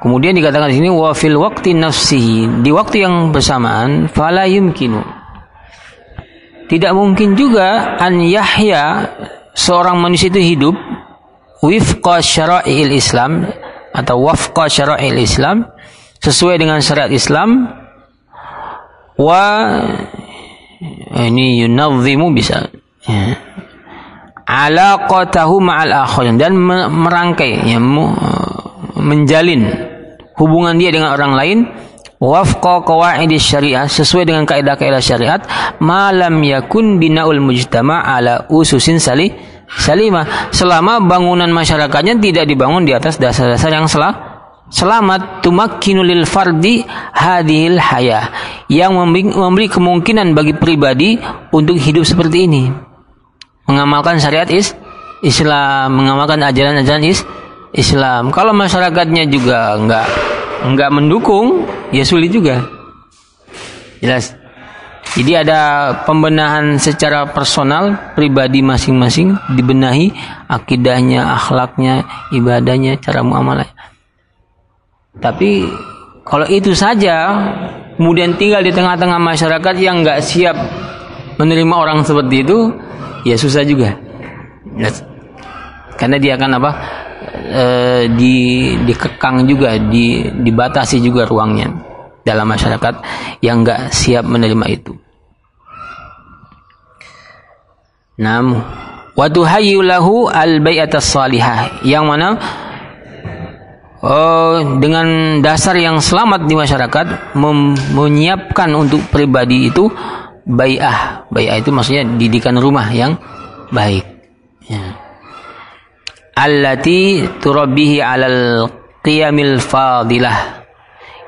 Kemudian dikatakan di sini wa fil waqti nafsihi di waktu yang bersamaan fala yumkinu. Tidak mungkin juga an yahya seorang manusia itu hidup wifqa syara'il Islam atau wafqa syara'il Islam sesuai dengan syariat Islam wa ini yunazzimu bisa ya, alaqatahu ma'al akhirin dan merangkai ya, menjalin hubungan dia dengan orang lain wafqa qawaid syariah sesuai dengan kaidah-kaidah syariat malam yakun binaul mujtama ala ususin salih salimah selama bangunan masyarakatnya tidak dibangun di atas dasar-dasar yang salah selamat tumakkinu lil fardi hadhil haya yang memberi kemungkinan bagi pribadi untuk hidup seperti ini mengamalkan syariat is Islam, mengamalkan ajaran-ajaran is Islam. Kalau masyarakatnya juga nggak nggak mendukung, ya sulit juga. Jelas. Jadi ada pembenahan secara personal pribadi masing-masing dibenahi akidahnya, akhlaknya, ibadahnya, cara muamalah. Tapi kalau itu saja kemudian tinggal di tengah-tengah masyarakat yang nggak siap menerima orang seperti itu, ya susah juga. Karena dia akan apa? E, di dikekang juga, di dibatasi juga ruangnya dalam masyarakat yang nggak siap menerima itu. Nam wa tuhayyulahu al bai'atas salihah yang mana oh, dengan dasar yang selamat di masyarakat menyiapkan untuk pribadi itu bai'ah. Bai'ah itu maksudnya didikan rumah yang baik. Ya. Allati turabbihi alal qiyamil fadilah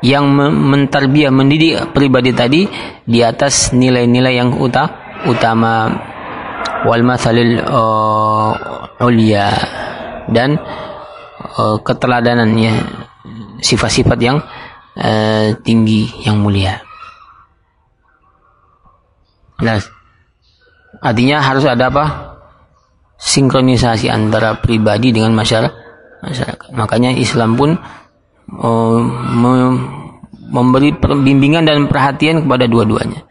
yang mentarbiah mendidik pribadi tadi di atas nilai-nilai yang utama wal mathalil uh, ulia dan uh, keteladanannya sifat-sifat yang uh, tinggi yang mulia. Nah, artinya harus ada apa? Sinkronisasi antara pribadi dengan masyarakat. Makanya Islam pun uh, memberi bimbingan dan perhatian kepada dua-duanya.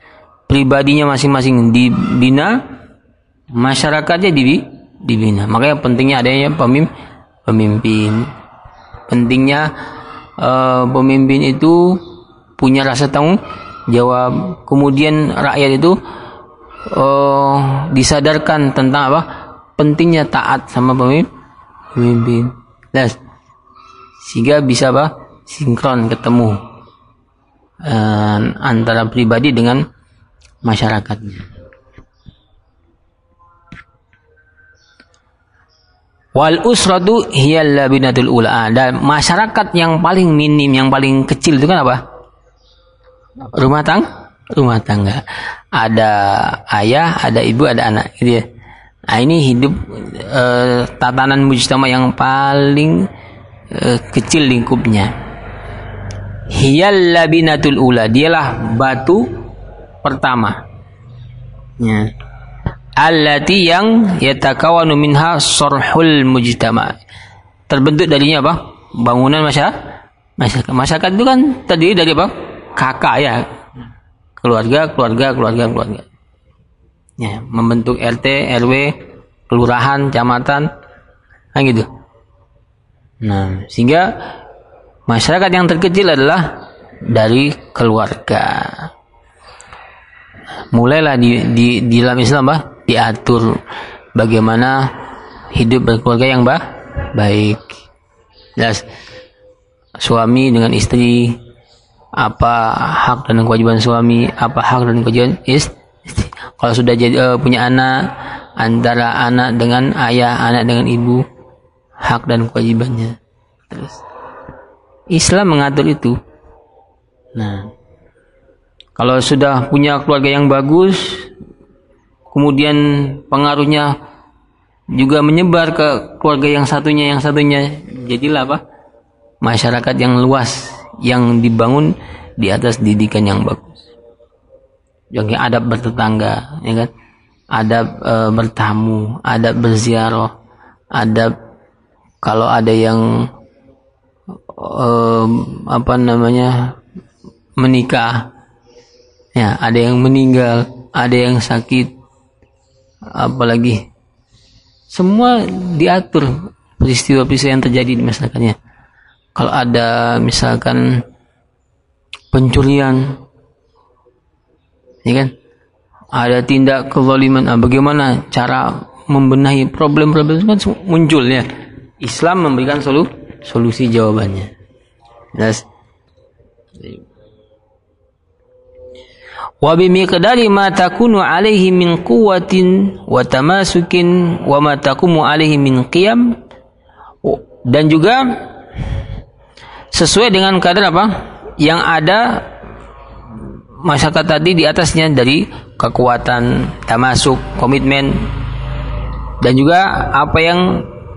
Pribadinya masing-masing dibina, masyarakatnya dibina. Makanya pentingnya adanya pemimpin. Pentingnya uh, pemimpin itu punya rasa tanggung jawab. Kemudian rakyat itu uh, disadarkan tentang apa? Pentingnya taat sama pemimpin. Nah, sehingga bisa apa? Sinkron ketemu uh, antara pribadi dengan masyarakatnya. Wal usratu hiyal labinatul ula. Dan masyarakat yang paling minim yang paling kecil itu kan apa? Rumah tang rumah tangga. Ada ayah ada ibu ada anak. Gitu ya nah ini hidup uh, tatanan mujtama yang paling Eh, kecil lingkupnya. Hiyal labinatul ula, dialah batu pertama. Ya. Allati yang yatakawanu minha sorhul mujtama. Terbentuk darinya apa? Bangunan masyarakat. Masyarakat, masyarakat itu kan terdiri dari apa? Kakak ya. Keluarga, keluarga, keluarga, keluarga. Ya, membentuk RT, RW, kelurahan, kecamatan, kan gitu. Nah, sehingga masyarakat yang terkecil adalah dari keluarga. Mulailah di, di, di dalam Islam bah, diatur bagaimana hidup berkeluarga yang bah, baik. Jelas suami dengan istri apa hak dan kewajiban suami, apa hak dan kewajiban istri. Kalau sudah jadi uh, punya anak antara anak dengan ayah, anak dengan ibu, hak dan kewajibannya. Terus Islam mengatur itu. Nah, kalau sudah punya keluarga yang bagus, kemudian pengaruhnya juga menyebar ke keluarga yang satunya yang satunya, jadilah apa? Masyarakat yang luas yang dibangun di atas didikan yang bagus. Yang adab bertetangga, ya kan? Adab e, bertamu, adab berziarah, adab kalau ada yang um, apa namanya menikah ya ada yang meninggal ada yang sakit apalagi semua diatur peristiwa-peristiwa yang terjadi di masyarakatnya kalau ada misalkan pencurian ya kan? Ada tindak kezaliman. Nah, bagaimana cara membenahi problem-problem itu kan muncul ya. Islam memberikan solu, solusi jawabannya. Jelas. Wa bimiqdari ma takunu alaihi min quwwatin wa tamasukin wa ma takumu alaihi min qiyam. Dan juga sesuai dengan kadar apa? Yang ada masyarakat tadi di atasnya dari kekuatan tamasuk komitmen dan juga apa yang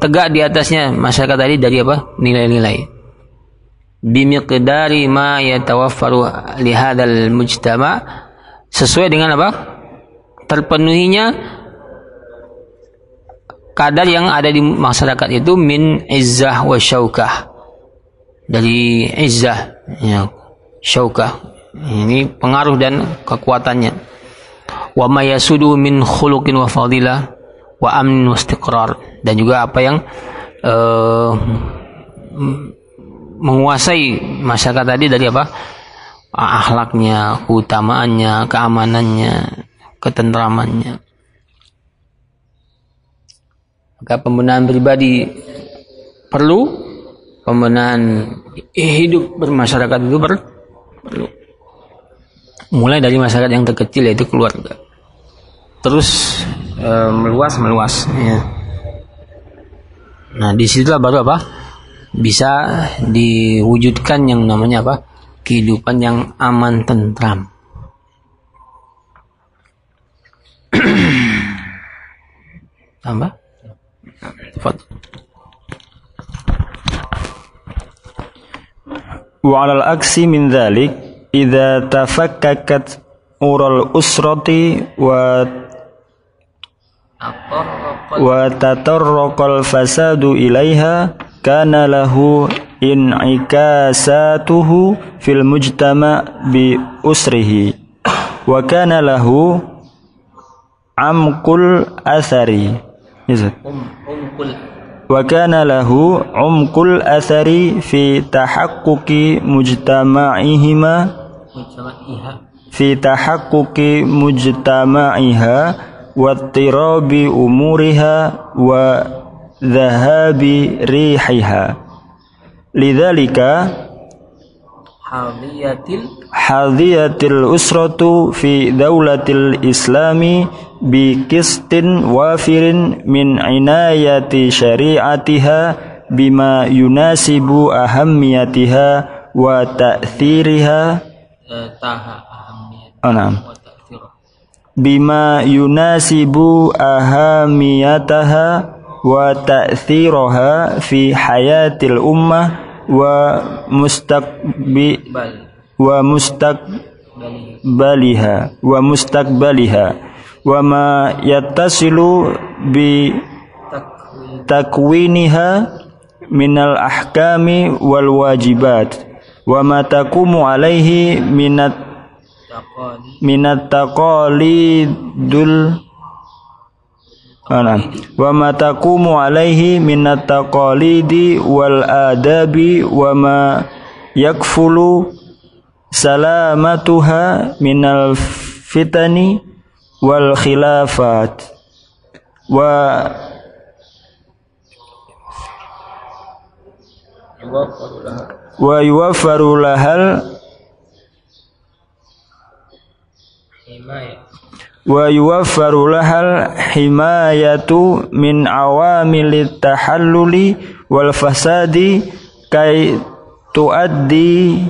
tegak di atasnya masyarakat tadi dari apa? Nilai-nilai. Bimiqdari ma yatawaffaru li hadzal mujtama sesuai dengan apa? Terpenuhinya kadar yang ada di masyarakat itu min izzah wa syaukah. Dari izzah ya syaukah. Ini pengaruh dan kekuatannya. Wa ma yasudu min khuluqin wa fadilah wa amnin wa istiqrar dan juga apa yang uh, menguasai masyarakat tadi dari apa akhlaknya, keutamaannya, keamanannya, ketentramannya. Maka pembenahan pribadi perlu, pembenahan hidup bermasyarakat itu perlu Mulai dari masyarakat yang terkecil yaitu keluarga. Terus e, meluas meluas ya. Nah, disitulah baru apa? Bisa diwujudkan yang namanya apa? Kehidupan yang aman tentram. Tambah? Fad. وعلى العكس من ذلك idza tafakkakat ural usrati wa wa tatarraqal fasadu ilaiha kana lahu in'ikasatuhu fil mujtama bi usrihi wa kana lahu amkul athari. Iya, um, wa kana lahu umkul athari fi tahaqquqi mujtama'ihima fi tahakkuki mujtama'iha wa tirabi umuriha wa dhahabi rihiha. Lidzalika hadiyatil hadiyatil usratu fi daulatil islami bi kistin wafirin min inayati syari'atiha bima yunasibu ahammiyatiha wa ta'thiriha taha oh, nah. bima yunasibu ahamiyataha wa ta'thiraha fi hayatil ummah wa mustaqbi wa mustaqbaliha. Wa mustaqbaliha. Wa ma yattasilu bi takwiniha minal ahkami wal wajibat wa ma taqumu alaihi minat minat taqalidul Ana. Wa ma taqumu alaihi minat taqalidi wal adabi wa ma yakfulu salamatuha minal fitani wal khilafat wa Allah wa yuwaffaru lahal wa yuwaffaru lahal himayatu min awamilit tahalluli wal fasadi kai tuaddi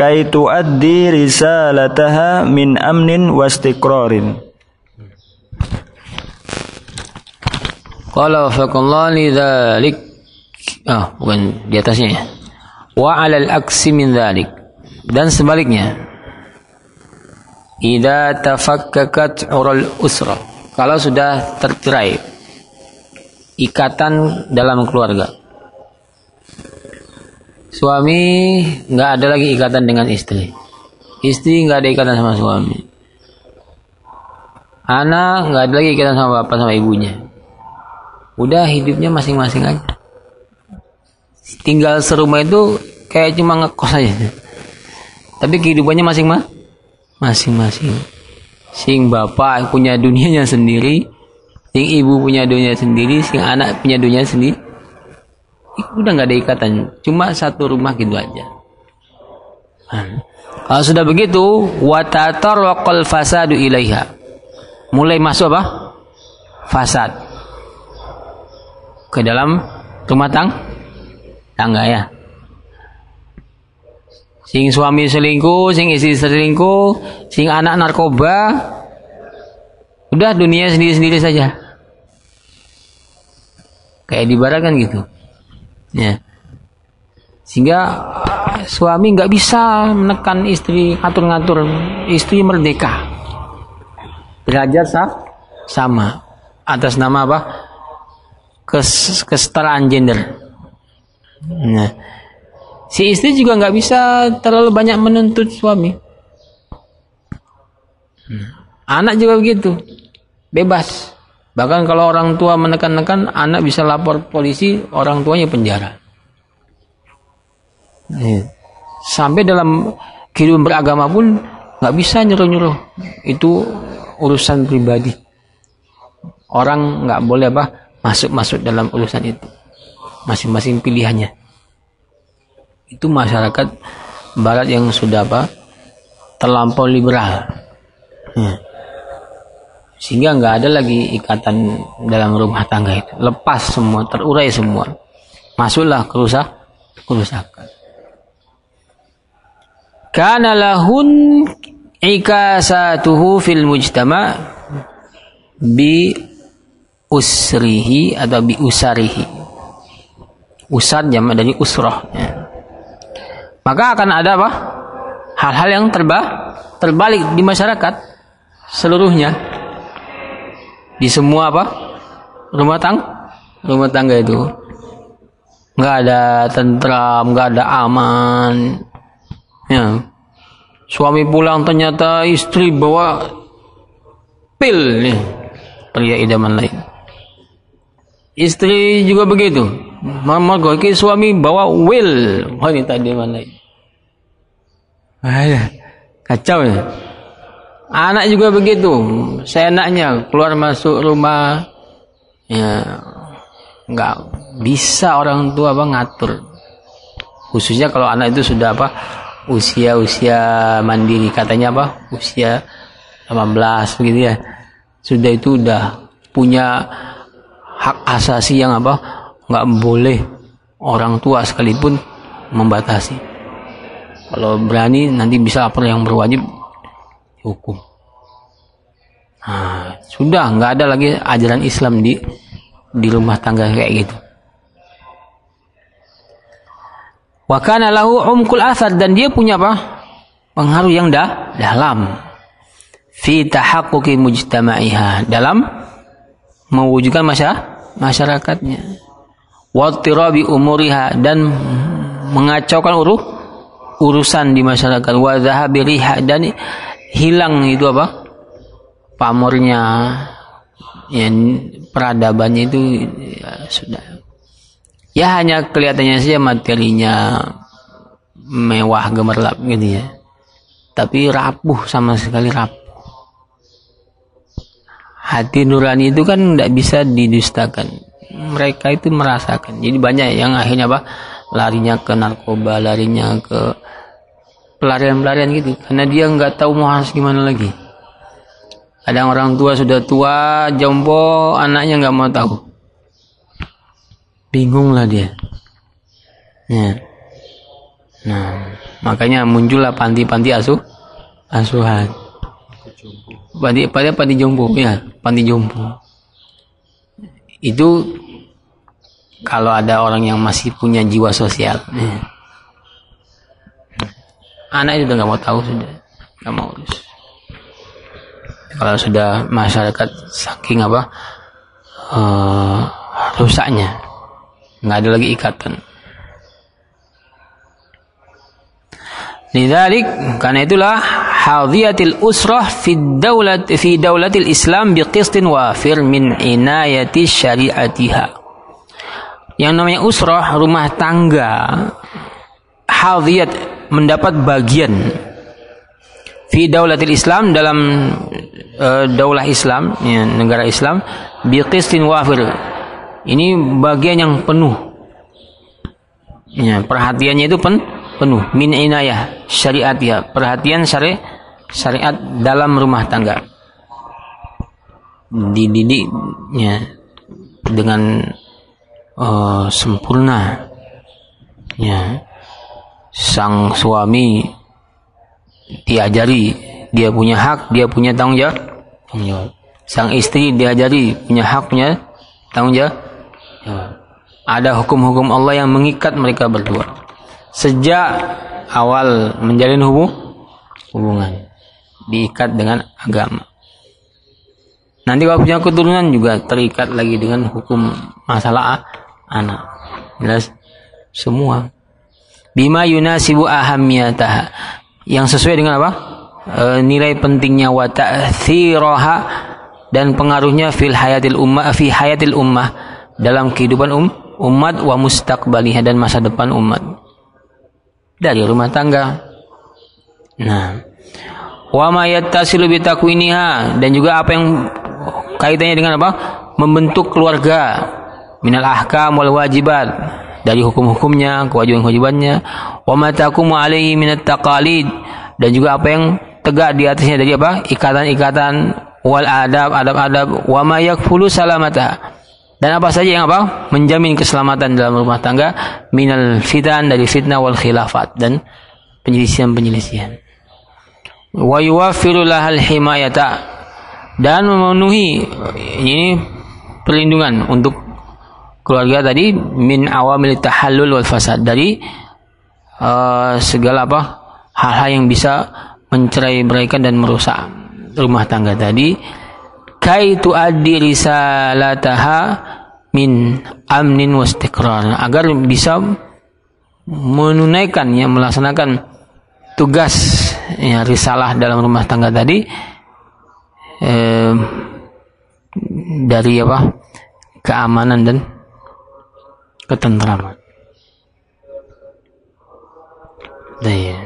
kai tuaddi risalataha min amnin wastiqrarin Qala faqallahu lidzalik ah bukan di atasnya ya. Wa 'alal aksi min dhalik. Dan sebaliknya. Idza tafakkakat ural usra. Kalau sudah tercerai ikatan dalam keluarga. Suami nggak ada lagi ikatan dengan istri. Istri nggak ada ikatan sama suami. Anak nggak ada lagi ikatan sama bapak sama ibunya udah hidupnya masing-masing aja. Tinggal serumah itu kayak cuma ngekos aja. Tapi kehidupannya masing masing-masing. Sing bapak punya dunianya sendiri sing ibu punya dunia sendiri sing anak punya dunia sendiri. Udah nggak ada ikatan cuma satu rumah gitu aja. Nah, kalau sudah begitu watatar wakal fasadu ilaiha. Mulai masuk apa? Fasad ke dalam rumah tang tangga ya sing suami selingkuh, sing istri selingkuh, sing anak narkoba, Udah dunia sendiri-sendiri saja. Kayak di barat kan gitu. Ya. Sehingga uh, suami nggak bisa menekan istri, ngatur-ngatur istri merdeka. Belajar sah, sama atas nama apa? Kes, kesetaraan gender. Nah, si istri juga nggak bisa terlalu banyak menuntut suami. Anak juga begitu, bebas. Bahkan kalau orang tua menekan-nekan, anak bisa lapor polisi, orang tuanya penjara. Iya. Sampai dalam kehidupan beragama pun nggak bisa nyuruh-nyuruh. Itu urusan pribadi. Orang nggak boleh apa masuk-masuk dalam urusan itu. Masing-masing pilihannya. Itu masyarakat Barat yang sudah apa terlampau liberal. Hmm. Sehingga nggak ada lagi ikatan dalam rumah tangga itu. Lepas semua, terurai semua. Masuklah kerusak, kerusakan. Kana lahun ikasatuhu fil mujtama bi usrihi atau bi usarihi. Usar jamak dari usroh. Ya. Maka akan ada apa? Hal-hal yang terba terbalik di masyarakat seluruhnya di semua apa rumah tang rumah tangga itu nggak ada tentram nggak ada aman ya suami pulang ternyata istri bawa pil nih pria idaman lain istri juga begitu mama gue suami bawa will wanita idaman lain Ayah, kacau ya Anak juga begitu. Saya enaknya keluar masuk rumah ya nggak bisa orang tua apa ngatur. Khususnya kalau anak itu sudah apa usia-usia mandiri katanya apa usia 18 begitu ya. Sudah itu udah punya hak asasi yang apa nggak boleh orang tua sekalipun membatasi. Kalau berani nanti bisa lapor yang berwajib hukum. Nah, sudah nggak ada lagi ajaran Islam di di rumah tangga kayak gitu. Wakana lahu umkul asad dan dia punya apa? Pengaruh yang dah dalam. Fi tahaqquqi mujtama'iha dalam mewujudkan masa masyarakatnya. Wattirabi umuriha dan mengacaukan uruh urusan di masyarakat. Wa dan hilang itu apa? Pamornya. Ya peradabannya itu ya, sudah. Ya hanya kelihatannya saja materinya mewah gemerlap gitu ya. Tapi rapuh sama sekali rapuh hati nurani itu kan tidak bisa didustakan. Mereka itu merasakan. Jadi banyak yang akhirnya apa? Larinya ke narkoba larinya ke pelarian-pelarian gitu. Karena dia nggak tahu mau harus gimana lagi. Kadang orang tua sudah tua jompo anaknya nggak mau tahu. Bingung lah dia. Ya. nah makanya muncullah panti-panti asuh asuhan panti panti panti jompo ya panti jompo. Itu kalau ada orang yang masih punya jiwa sosial ya. Anak itu nggak mau tahu sudah. Nggak mau. Urus kalau sudah masyarakat saking apa uh, rusaknya nggak ada lagi ikatan. Lidalik karena itulah hadiyatil usrah fi daulat fi daulatil Islam biqistin wafir min inayati syariatiha. Yang namanya usrah rumah tangga hadiyat mendapat bagian fi daulatil Islam dalam uh, daulah Islam ya, negara Islam biqistin wafir. Ini bagian yang penuh. Ya, perhatiannya itu pen, penuh. Min inayah syariat ya perhatian syari syariat dalam rumah tangga. Dididiknya dengan uh, sempurna ya sang suami diajari dia punya hak, dia punya tanggung jawab. Sang istri diajari punya hak punya tanggung jawab. Ada hukum-hukum Allah yang mengikat mereka berdua. Sejak awal menjalin hubung hubungan diikat dengan agama. Nanti kalau punya keturunan juga terikat lagi dengan hukum masalah anak. Jelas semua. Bima yunasibu ahamiyataha. Yang sesuai dengan apa? E, nilai pentingnya wa ta'thiraha dan pengaruhnya fil hayatil ummah fi hayatil ummah dalam kehidupan um, umat wa mustaqbaliha dan masa depan umat. Dari rumah tangga. Nah wa ma yattasilu bi takwiniha. Dan juga apa yang kaitannya dengan apa? Membentuk keluarga. Minal ahkam wal wajibat. Dari hukum-hukumnya kewajiban-kewajibannya. Wa ma taqumu dan juga apa yang tegak di atasnya dari apa? Ikatan-ikatan wal adab adab-adab. Wa ma yakfulu salamata. Dan apa saja yang apa? Menjamin keselamatan dalam rumah tangga. Minal fitan dari fitnah wal khilafat. Dan penyelisihan-penyelisihan wa yuwaffiru lahal himayata. Dan memenuhi ini perlindungan untuk keluarga tadi min awamil tahallul wal fasad. Dari uh, segala apa hal-hal yang bisa mencerai beraikan dan merusak rumah tangga tadi. Kaitu addi risalataha min amnin wastiqrar agar bisa menunaikan ya melaksanakan tugas ya risalah dalam rumah tangga tadi eh, dari apa keamanan dan ketentraman. Daya.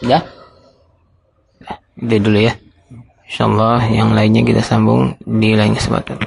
Ya? Udah dulu ya. Insyaallah yang lainnya kita sambung di lain kesempatan.